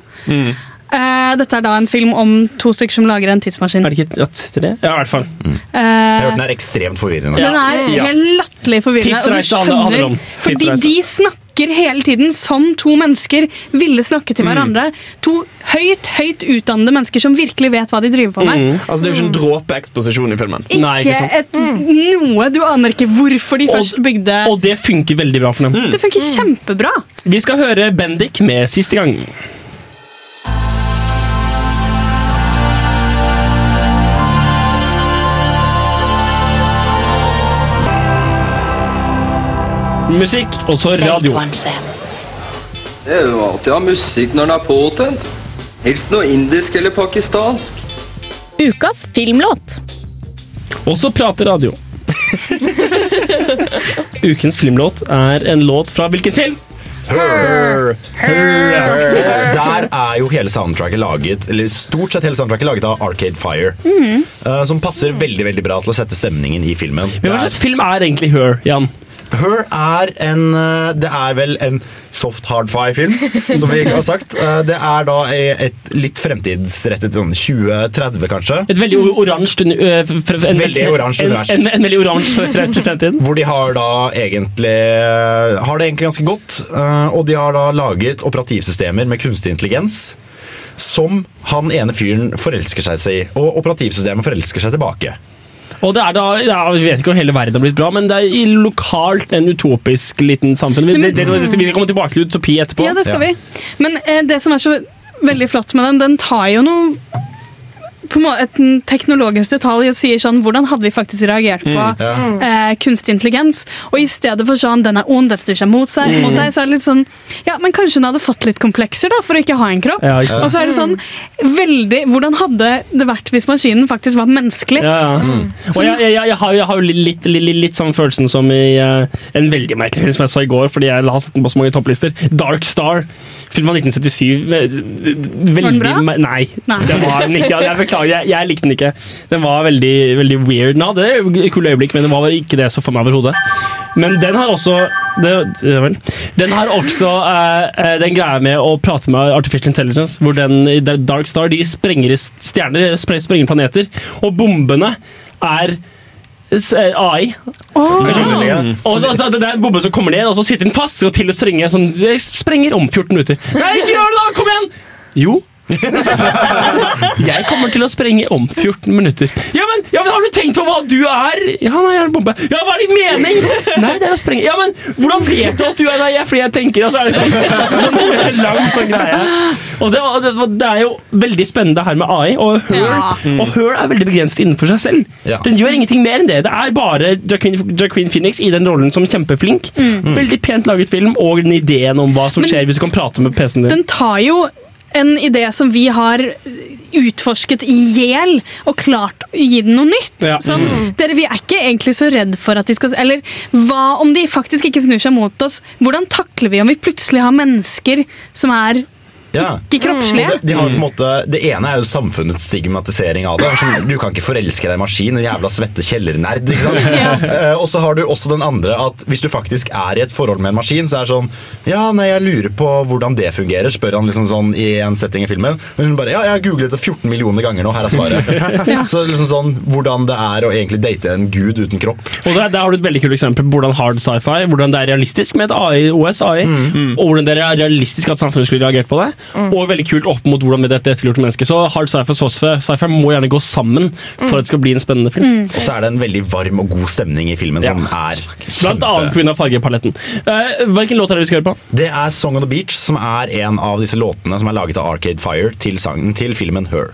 Eh, dette er da en film om to stykker som lager en tidsmaskin. Er det ikke ja, tre? Ja, i hvert fall. Jeg Uh, har hørt den er ekstremt forvirrende. Den er Ja. helt latterlig forvirrende. Og du skjønner om Fordi de snakker hele tiden som to mennesker ville snakke til Mm. hverandre. To høyt, høyt utdannede mennesker som virkelig vet hva de driver på med. Altså, det er jo ikke en dråpe eksposisjon i filmen. Ikke, et, noe Du aner ikke hvorfor de først bygde Og det funker veldig bra for dem. Det funker kjempebra. Vi skal høre Bendik med Siste gang. Musikk, og så radio. Det er jo alltid å ha musikk når den er påtent. Helst noe indisk eller pakistansk. Ukas filmlåt. Og så prater radio. Ukens filmlåt er en låt fra hvilken film? Her. Her. Der er jo hele soundtracket laget Eller stort sett hele soundtracket laget av Arcade Fire. Mhm. eh, som passer veldig veldig bra til å sette stemningen i filmen. Men Hva slags film er egentlig Her, Jan? Her er en eh, Det er vel en soft hard-fi-film, som vi har sagt. Eh, Det er da et litt fremtidsrettet sånn 2030, kanskje. Et veldig oransje en, Veldig oransje univers. En, en, veldig oransje fre- fre- fremtid. Hvor de har da egentlig Har det egentlig ganske godt. eh, Og de har da laget operativsystemer med kunstig intelligens som han ene fyren forelsker seg i. Og operativsystemet forelsker seg tilbake. Og det er da, ja, Vi vet ikke om hele verden har blitt bra, men det er i lokalt en utopisk liten samfunn. Vi, det, det, det, vi skal komme tilbake til utopi etterpå. Ja, det skal vi. Men eh, det som er så veldig flott med den, den tar jo noe på en teknologisk detalj og sier sånn Hvordan hadde vi faktisk reagert på Mm, ja. eh, kunstig intelligens? Og i stedet for sånn Den er ond, den snur seg mot seg. Mm. Mot deg, så er det litt sånn Ja, men kanskje hun hadde fått litt komplekser da for å ikke ha en kropp? Ja, og så er det sånn veldig Hvordan hadde det vært hvis maskinen faktisk var menneskelig? Ja, ja. Og jeg, jeg, jeg, har, jeg har jo litt, litt, litt, litt samme følelsen som i uh, en veldig merkelig film som jeg så i går, fordi jeg har sett den på så mange topplister. Dark Star, film av 1977. Veldig, var den bra? Nei, Nei. det var den ikke. Jeg beklager, jeg, jeg likte den ikke. Den var veldig, veldig weird. Den hadde kule øyeblikk, men det var ikke det så for meg overhodet. Men den har også det, det vel. Den har også eh, eh, den greia med å prate med artificial intelligence, hvor den i Dark Star de sprenger stjerner, sprenger planeter, og bombene er AI. Oh. Og så, altså, det er en bombe som kommer ned, og så sitter den fast og til å sprenge sånn, sprenger om 14 minutter. Nei, ikke gjør det da! Kom igjen! Jo. jeg kommer til å sprenge om 14 minutter. Ja men, ja, men har du tenkt på hva du er? Ja, nei, jeg er en bombe. Ja, hva er din mening? Nei, det er å sprenge. Ja, men hvordan vet du at du er Nei, jeg, fordi jeg tenker, og så er det sånn en lang sånn greie. Og det, det, det er jo veldig spennende her med AI, og Her, Ja. og Her er veldig begrenset innenfor seg selv. Ja. Den gjør ingenting mer enn det. Det er bare Joaquin Phoenix i den rollen som kjempeflink. Mm. Veldig pent laget film, og den ideen om hva som Men- skjer hvis du kan prate med PC-en din. Den tar jo en idé som vi har utforsket i hjel, og klart å gi den noe nytt. Ja. Sånn, Mm. dere, vi er ikke egentlig så redd for at de skal Eller hva om de faktisk ikke snur seg mot oss? Hvordan takler vi om vi plutselig har mennesker som er Ja. ikke kroppslige. Og Det, de har på en måte, det ene er jo samfunnets stigmatisering av det. Sånn, Du kan ikke forelske deg i en maskin, en jævla svette kjellernerd. sant? Eh, og så har du også den andre at hvis du faktisk er i et forhold med en maskin, så er det sånn Ja, nei, jeg lurer på hvordan det fungerer, spør han liksom sånn i en setting i filmen. Men hun bare Ja, jeg har googlet det 14 millioner ganger nå, her er svaret. Så liksom sånn hvordan det er å egentlig date en gud uten kropp. Og der, der har du et veldig kult eksempel på hvordan hard sci-fi Hvordan det er realistisk med et AI, OS, AI, Mm. og hvordan det er realistisk at samfunnet skulle reagert på det. Og veldig kult opp mot hvordan dette ettergjorte mennesket. Så hard sci-fi og soft sci-fi må gjerne gå sammen for at det skal bli en spennende film. Og så er det en veldig varm og god stemning i filmen som er kjempe... Blant annet pga. fargepaletten. Eh, hvilken låt er det vi skal høre på? Det er Song on the Beach, som er en av disse låtene som er laget av Arcade Fire til sangen til filmen Her.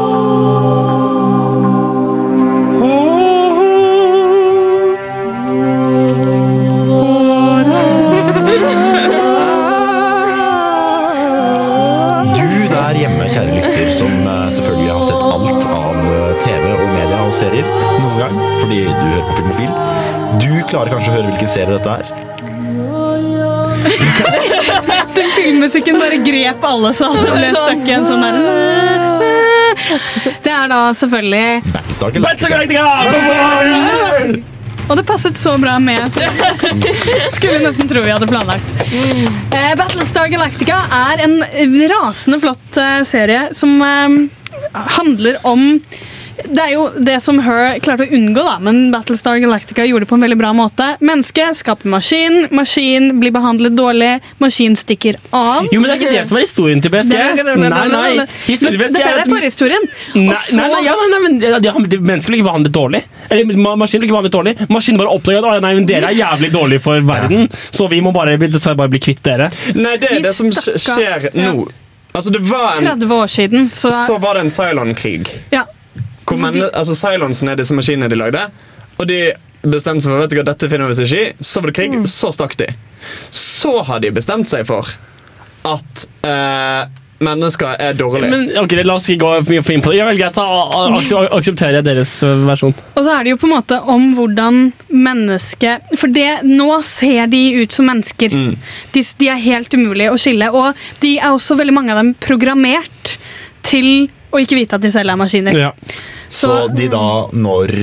Gang, fordi du hører på Filmofil. Du klarer kanskje å høre hvilken serie dette er. Den filmmusikken bare grep alle, så alle ble stuck i en sånn der Det er da selvfølgelig Battlestar Og det passet så bra med. Så skulle nesten tro vi hadde planlagt. Eh, Battlestar Galactica er en rasende flott eh, serie som eh, handler om det er jo det som Her klarte å unngå, da, men Battlestar Galactica gjorde det på en veldig bra måte. Mennesket skaper maskin, maskin blir behandlet dårlig, maskin stikker av. Jo, men det er ikke det som er historien til BSG. Nei, nei. Historien til BSG Dette er at- forhistorien. Nei, nei, nei, ja, nei, men Mennesker blir ikke behandlet dårlig. Eller maskinen blir ikke behandlet dårlig. Maskinen bare oppdager at «Å, nei, men dere er jævlig dårlige for verden, så vi må bare, dessverre bare bli kvitt dere. Nei, det er det som skjer nå. Altså, det var en, 30 år siden, så, så var det en Cylon-krig. ja. Hvor menne- altså, Cylonsen er disse maskinene de lagde. Og de bestemte seg for vet du hva, dette finner vi oss ikke i. Så var det krig, så stakk de. Så har de bestemt seg for at eh, mennesker er dårlige. Men ok, La oss ikke gå for mye inn på det. Jeg velger å akseptere deres versjon. Og så er det jo på en måte om hvordan mennesket For det, nå ser de ut som mennesker. Mm. De, de er helt umulige å skille. Og de er også veldig mange av dem programmert til å ikke vite at de selv er maskiner. Så de da, når,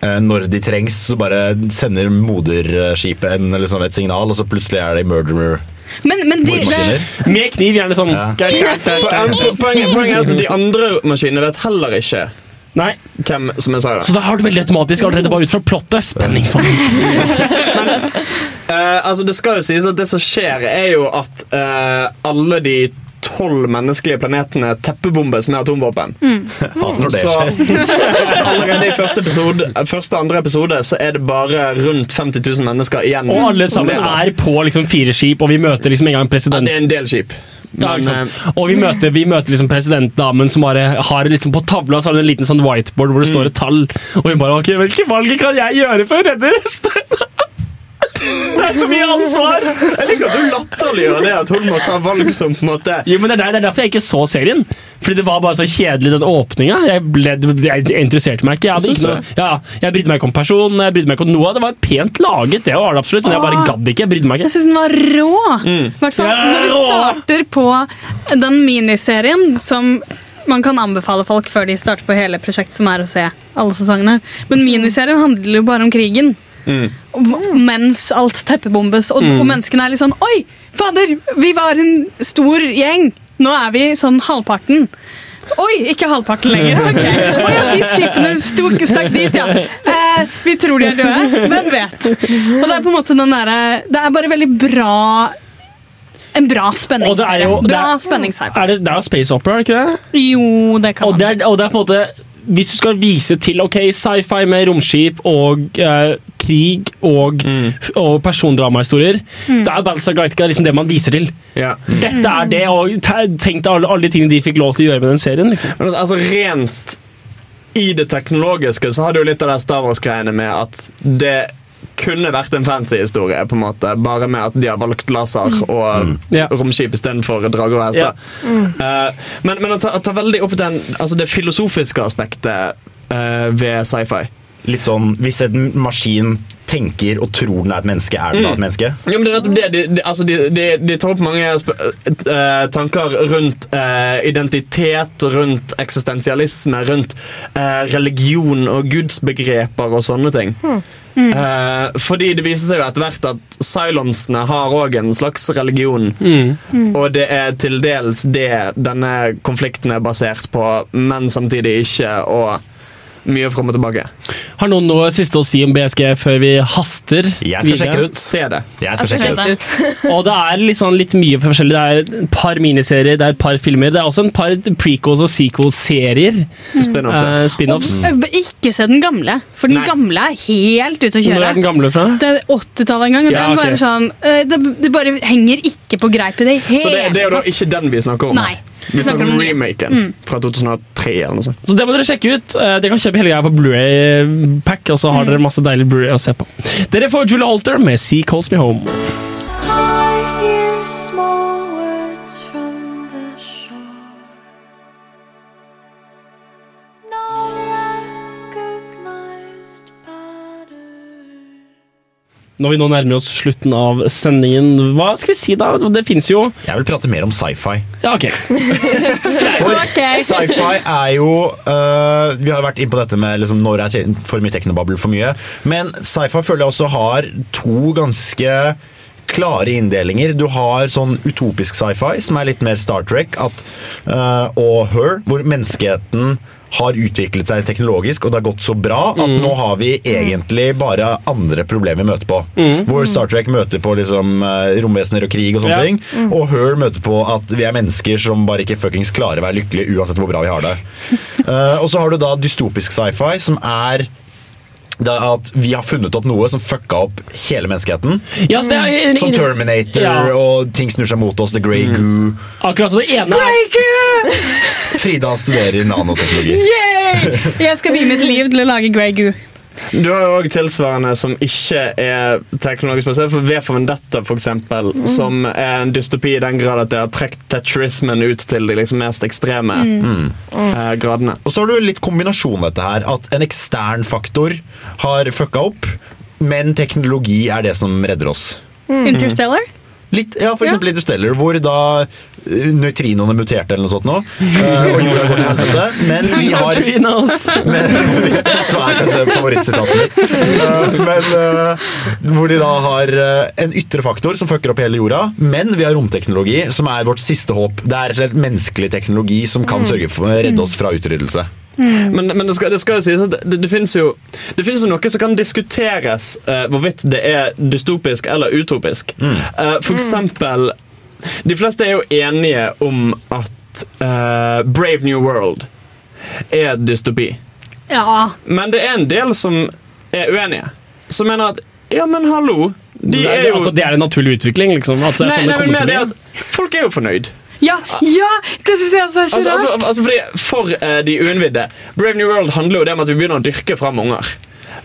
eh, når de trengs, så bare sender moderskipet en, eller sånn et signal, og så plutselig er de murderer. Men, men de, det, Med kniv, gjerne sånn. Poenget, poenget er at de andre maskinene vet heller ikke Nei. hvem som er Cylon. Så da har du veldig automatisk allerede bare ut fra plottet. Spenningsmoment. uh, altså Det skal jo sies at det som skjer, er jo at uh, alle de tolv menneskelige planetene teppebombes med atomvåpen. Mm. det Så allerede i første episode Første andre episode Så er det bare rundt 50 000 mennesker igjen. Og alle sammen er på liksom fire skip, og vi møter liksom en gang president. Ja, Det er en del skip. Ja, Men, ikke sant? Og vi møter, vi møter liksom presidentdamen som bare har liksom på tavla så har hun en liten sånn whiteboard hvor det står et tall. Og hun bare ok, Hvilke valg kan jeg gjøre for å redde resten? Det er så mye ansvar! Jeg liker at du latterliggjør det at hun må ta valg som på en måte Jo, men det er, der, det er derfor jeg ikke så serien. Fordi det var bare så kjedelig, den åpninga. Jeg, ble- jeg, jeg interesserte meg ikke. Jeg, ikke noe, ja, jeg brydde meg ikke om personen. Jeg brydde meg ikke om noe. Det var pent laget, det var det absolutt, men jeg bare gadd ikke. Jeg brydde meg ikke. jeg syns den var rå. Hvert fall når du starter på den miniserien som man kan anbefale folk før de starter på hele prosjektet, som er å se alle sesongene. Men miniserien handler jo bare om krigen. V- Mens alt teppebombes, og, Mm. og menneskene er litt sånn Oi, fader! Vi var en stor gjeng. Nå er vi sånn halvparten. Oi, ikke halvparten lenger. ok. Å ja, de skipene stakk dit, ja. Eh, vi tror de er døde. Hvem vet? Og det er på en måte den der, Det er bare veldig bra En bra Og det er spenningsserie. jo det det, det er jo space opera, er det ikke det? Jo, det kan Og det, er, og det er på en måte Hvis du skal vise til ok, sci-fi med romskip og eh, krig og, og persondramahistorier. Mm. Da er Battlestar Galactica liksom det man viser til. Ja. Dette er det, og tenk deg alle, alle de tingene de fikk lov til å gjøre med den serien. Liksom. Men altså rent i det teknologiske så har du jo litt av de Star Wars-greiene med at det kunne vært en fancy historie, på en måte, bare med at de har valgt laser og romskip istedenfor drager og hester. Eh, men men å, ta, å ta veldig opp den, altså det filosofiske aspektet uh, ved sci-fi. Litt sånn hvis en maskin tenker og tror den er et menneske, er den da et menneske? Jo, men det er nettopp det. De, de, altså de, de, de tar opp mange sp eh, tanker rundt uh, identitet, rundt eksistensialisme, rundt uh, religion og gudsbegreper og sånne ting. Eh, fordi det viser seg jo etter hvert at silencene har òg en slags religion. Og det er til dels det denne konflikten er basert på, men samtidig ikke. Og mye fram og tilbake. Har noen noe siste å si om BSG før vi haster? Jeg skal sjekke det ut. Se det. Jeg skal sjekke ut. og det er sånn, litt mye forskjellig. Det er et par miniserier, det er et par filmer. Det er også en par prequels og sequels-serier. Spin-offs, ja. Eh, spin-offs. Ikke se den gamle, for den gamle er helt ute å kjøre. Når er den gamle fra? Det er 80-tallet en gang. og Ja, den ok. bare sånn, eh, det, det bare henger ikke på greip i det hele Så det, det er jo da ikke den vi snakker om. Nei. Vi snakker om remaken Mm. fra 2003 eller noe sånt. Så det må dere sjekke ut. Eh, Dere kan kjøpe hele greia på Blu-ray-pack, og så har dere masse deilig Blu-ray å se på. Dere får Julie Alter med Sea Calls Me Home. Når vi nå nærmer oss slutten av sendingen, hva skal vi si da? Det fins jo Jeg vil prate mer om sci-fi. Ja, ok. For Sci-fi er jo uh, Vi har vært inn på dette med liksom, når er for mye teknobabel for mye. Men sci-fi føler jeg også har to ganske klare inndelinger. Du har sånn utopisk sci-fi, som er litt mer Star Trek, at, uh, og Her, hvor menneskeheten har utviklet seg teknologisk, og det har gått så bra at Mm. nå har vi egentlig bare andre problemer vi møter på. Mm. Hvor Star Trek møter på liksom, eh, romvesener og krig og sånne Ja. ting. Mm. Og Her møter på at vi er mennesker som bare ikke fuckings klarer å være lykkelige uansett hvor bra vi har det. uh, og så har du da dystopisk sci-fi, som er det er at vi har funnet opp noe som fucka opp hele menneskeheten. Ja, så det er- som Terminator, Ja. og ting snur seg mot oss. The Grey Goo. Akkurat så det ene Frida studerer nanoteknologi. Yay! Jeg skal vie mitt liv til å lage Grey Goo. Du har jo òg tilsvarende som ikke er teknologisk basert. For V for Vendetta, for eksempel, som er en dystopi i den grad at det har trukket tetrismen ut til de liksom mest ekstreme Mm. eh, gradene. Og så har du litt kombinasjon dette her. At en ekstern faktor har fucka opp, men teknologi er det som redder oss. Interstellar? Litt, ja, for eksempel Interstellar, hvor da uh, nøytrinoene muterte eller noe sånt nå. uh, og jorda går til helvete. Men vi har men, Så er kanskje favorittsitatet mitt. Uh, men hvor de da har en ytre faktor som fucker opp hele jorda, men vi har romteknologi, som er vårt siste håp. Det er rett og slett menneskelig teknologi som kan sørge for å redde oss fra utryddelse. Men, men det, skal, det skal jo sies at det, det, finnes jo Det finnes jo noe som kan diskuteres uh, hvorvidt det er dystopisk eller utopisk. Eh, for eksempel De fleste er jo enige om at uh, Brave New World er dystopi. Ja. Men det er en del som er uenige. Som mener at ja, men hallo. De det, er jo altså, det er en naturlig utvikling, liksom. At det er Nei, sånn det nei, men kommer til å det bli. at folk er jo fornøyd. Ja, ja! Det syns jeg også er ikke Altså, altså, rart. altså fordi For eh, de uinnvidde Brave New World handler jo det om at vi begynner å dyrke fram unger.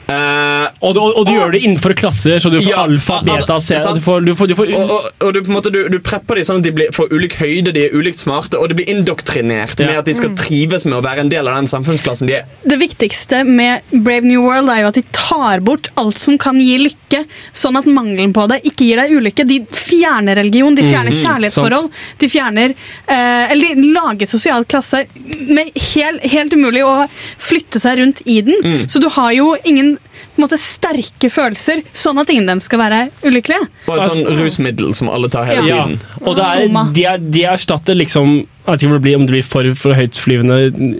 Eh, Og, du, og du gjør det innenfor klasser, så du får Ja, alfa, beta, C. Du får, du får, du får og, og, og du, på en måte, du, du prepper dem sånn at de blir, får ulik høyde, de er ulikt smarte, og de blir indoktrinert med at de skal Mm. trives med å være en del av den samfunnsklassen de er. Det viktigste med Brave New World er jo at de tar bort alt som kan gi lykke, sånn at mangelen på det ikke gir deg ulykke. De fjerner religion, de fjerner Mhm, kjærlighetsforhold, de fjerner eh, Eller de lager sosial klasse med helt, helt umulig å flytte seg rundt i den. Mm. Så du har jo ingen på en måte, sterke følelser, sånn at ingen av dem skal være ulykkelige. Bare et sånn rusmiddel som alle tar hele Ja, tiden. og det er, de, er, de erstatter liksom Jeg vet ikke om det blir, om det blir for, for høytflyvende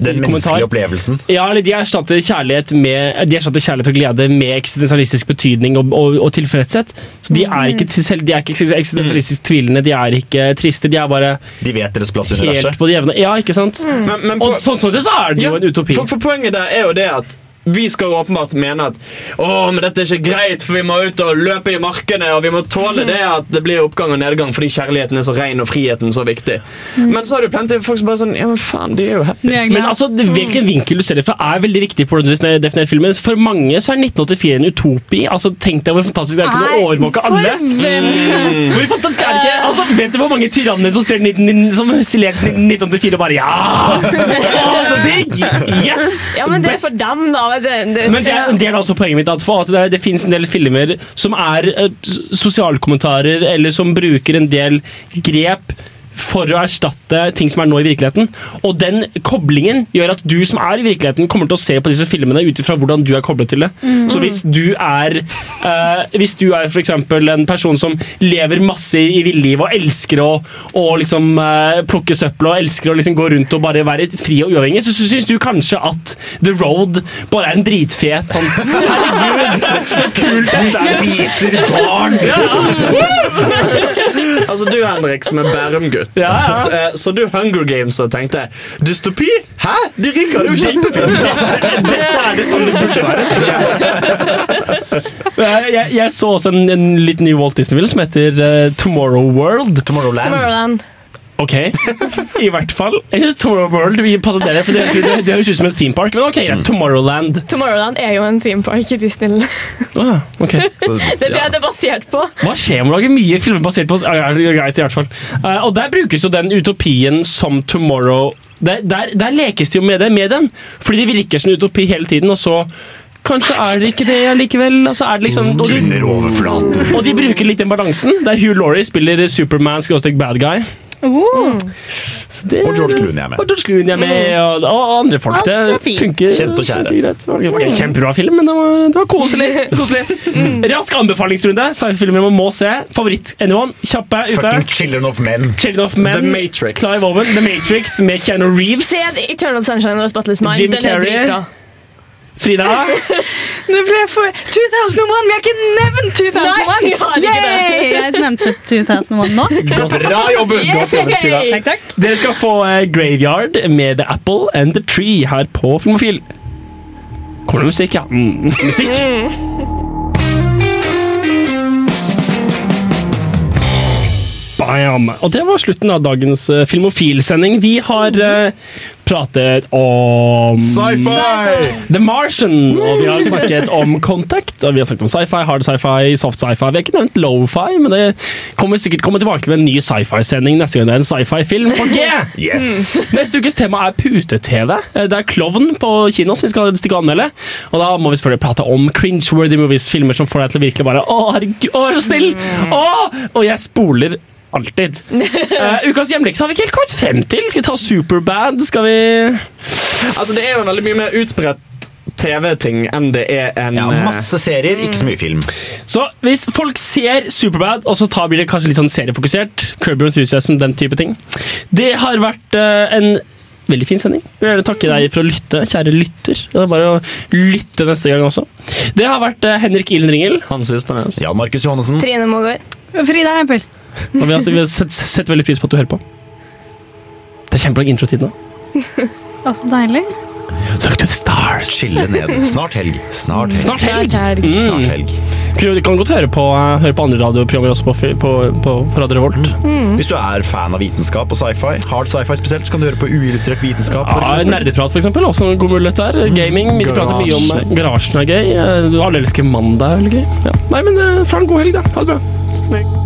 Den menneskelige opplevelsen. Ja, eller de erstatter kjærlighet med De erstatter kjærlighet og glede med eksistensialistisk betydning og, og, og tilfredshet. Så de er ikke, selv, de er ikke eksistensialistisk tvilende, de er ikke triste, de er bare De vet deres plass i helt på det jevne. Ja, ikke sant? Men- men og sånn sett så er det jo Ja, en utopi. For, for poenget der er jo det at vi skal jo åpenbart mene at Å, men dette er ikke greit, for vi må ut og løpe i markene, og vi må tåle det at det blir oppgang og nedgang fordi kjærligheten er så ren og friheten så viktig. Men så har du plenty folk som bare sånn Ja, men faen, de er jo happy. Men altså, det- hvilken vinkel du ser det fra, er veldig viktig på definerer filmen. For mange så er 1984 en utopi. Altså, Tenk deg hvor fantastisk det er å kunne overvåke alle. Mm. Hvor fantastisk er det ikke? Altså, vet du hvor mange tyranner som ser 19, som 1984 og bare Ja! Å, så digg! Yes! Ja, men det er for dem, da. Det, det, Men det er, det er også poenget mitt at, for at det, det finnes en del filmer som er eh, sosialkommentarer, eller som bruker en del grep for å erstatte ting som er nå i virkeligheten. Og den koblingen gjør at du som er i virkeligheten, kommer til å se på disse filmene ut ifra hvordan du er koblet til det. Mm. Så hvis du er uh, Hvis du er eksempel en person som lever masse i villiv og elsker å, å liksom, uh, plukke søppel og elsker å liksom gå rundt og bare være fri og uavhengig, så syns du kanskje at The Road bare er en dritfet sånn Herregud, så kult dette er! Spiser barn! Altså Du Henrik, som er Bærum-gutt. Ja, ja. Eh, Så du Hunger Games og tenkte dystopi? Hæ? De ryker, det er jo kjempefint! Dette er det som det burde være. Jeg, jeg, jeg så også en, en litt ny Walt Disney-film som heter eh, Tomorrow World. Tomorrowland. Tomorrowland. Ok, i hvert fall. Jeg synes Tomorrow World vil passe dere, for det, høres ut som en theme park. Men ok, greit. Tomorrowland. Tomorrowland er jo en theme park i Disneyland. Ah, ok. Det er det det er basert på. Hva skjer om å lage mye filmer basert på er greit i hvert fall. Uh, Og der brukes jo den utopien som Tomorrow Der, der, der lekes det jo med det med den. Fordi det virker som en utopi hele tiden, og så Kanskje er det ikke det allikevel. Altså er det liksom, og, de, og de bruker litt den balansen. Der Hugh Laurie spiller Superman, skråstrek bad guy. Oh. Så det- Og George Clooney er med. Og George Clooney er med, og, og andre folk. Alt er fint. funker. Kjent og kjære. greit. Det var en kjempebra film, men det var, det var koselig. koselig. Rask anbefalingsrunde. Sci-fi-filmer man må se. Favoritt? Anyone? Kjappe ute. Fucking Children of Men. Children of Men. The Matrix. Clive Owen. The Matrix med Keanu Reeves. Se Eternal Sunshine of the Spotless Mind. Jim Den er Carrey. Frida. Det ble for 2001! Vi har ikke nevnt 2001! Nei, jeg! Jeg nevnte 2001 nå. Bra jobbet! Godt jobbet, Frida. Takk, takk. Dere skal få eh, Graveyard med The Apple and The Tree her på Filmofil. Kommer det musikk, ja? Mm, musikk. Bam! Og det var slutten av dagens uh, Filmofil-sending. Vi har uh, pratet om Sci-fi! The Martian, og vi har snakket om Contact, og vi har snakket om sci-fi, hard sci-fi, soft sci-fi. Vi har ikke nevnt lo-fi, men det kommer sikkert komme tilbake til en ny sci-fi-sending neste gang det er en sci-fi-film på G! Yes! Neste ukes tema er pute-TV. Eh, Det er Klovn på kino som vi skal stikke og anmelde. Og da må vi selvfølgelig prate om cringe-worthy movies, filmer som får deg til å virkelig bare Å, herregud, å, så snill! Å! Og jeg spoler alltid. Uh, ukas hjemlekse har vi ikke helt kommet frem til. Skal vi ta Superbad? Skal vi Altså Det er jo veldig mye mer utbredt TV-ting enn det er en Ja, eh, masse serier, ikke så mye film. Så hvis folk ser Superbad, og så tar, blir det kanskje litt sånn seriefokusert, Curb Your Enthusiasm, den type ting Det har vært uh, en veldig fin sending. Jeg vil gjerne takke deg for å lytte, kjære lytter. Det er bare å lytte neste gang også. Det har vært uh, Henrik Ilen Ringel, Hans Ysternes. Jan Markus Johannessen. Trine Mogård. Frida Hempel. og vi har, vi har sett, setter veldig pris på at du hører på. Det er kjempelang introtid nå. også deilig. Look to the stars. Skille ned. Snart helg. Snart helg. Snart helg. Snart helg. Mm. Snart helg. Du kan godt høre på, eh, høre på andre radioprogrammer også på, på, på, på Radio Revolt. Hvis du er fan av vitenskap og sci-fi, hard sci-fi spesielt, så kan du høre på uillustrert vitenskap. For Ja. Nerdeprat, for eksempel. Også en god mulighet der. Gaming. Vi prater mye om eh, Garasjen er gøy. Eh, Alle elsker mandag Eller gøy. Ja. Nei, men fra en god helg, da. Ha det bra.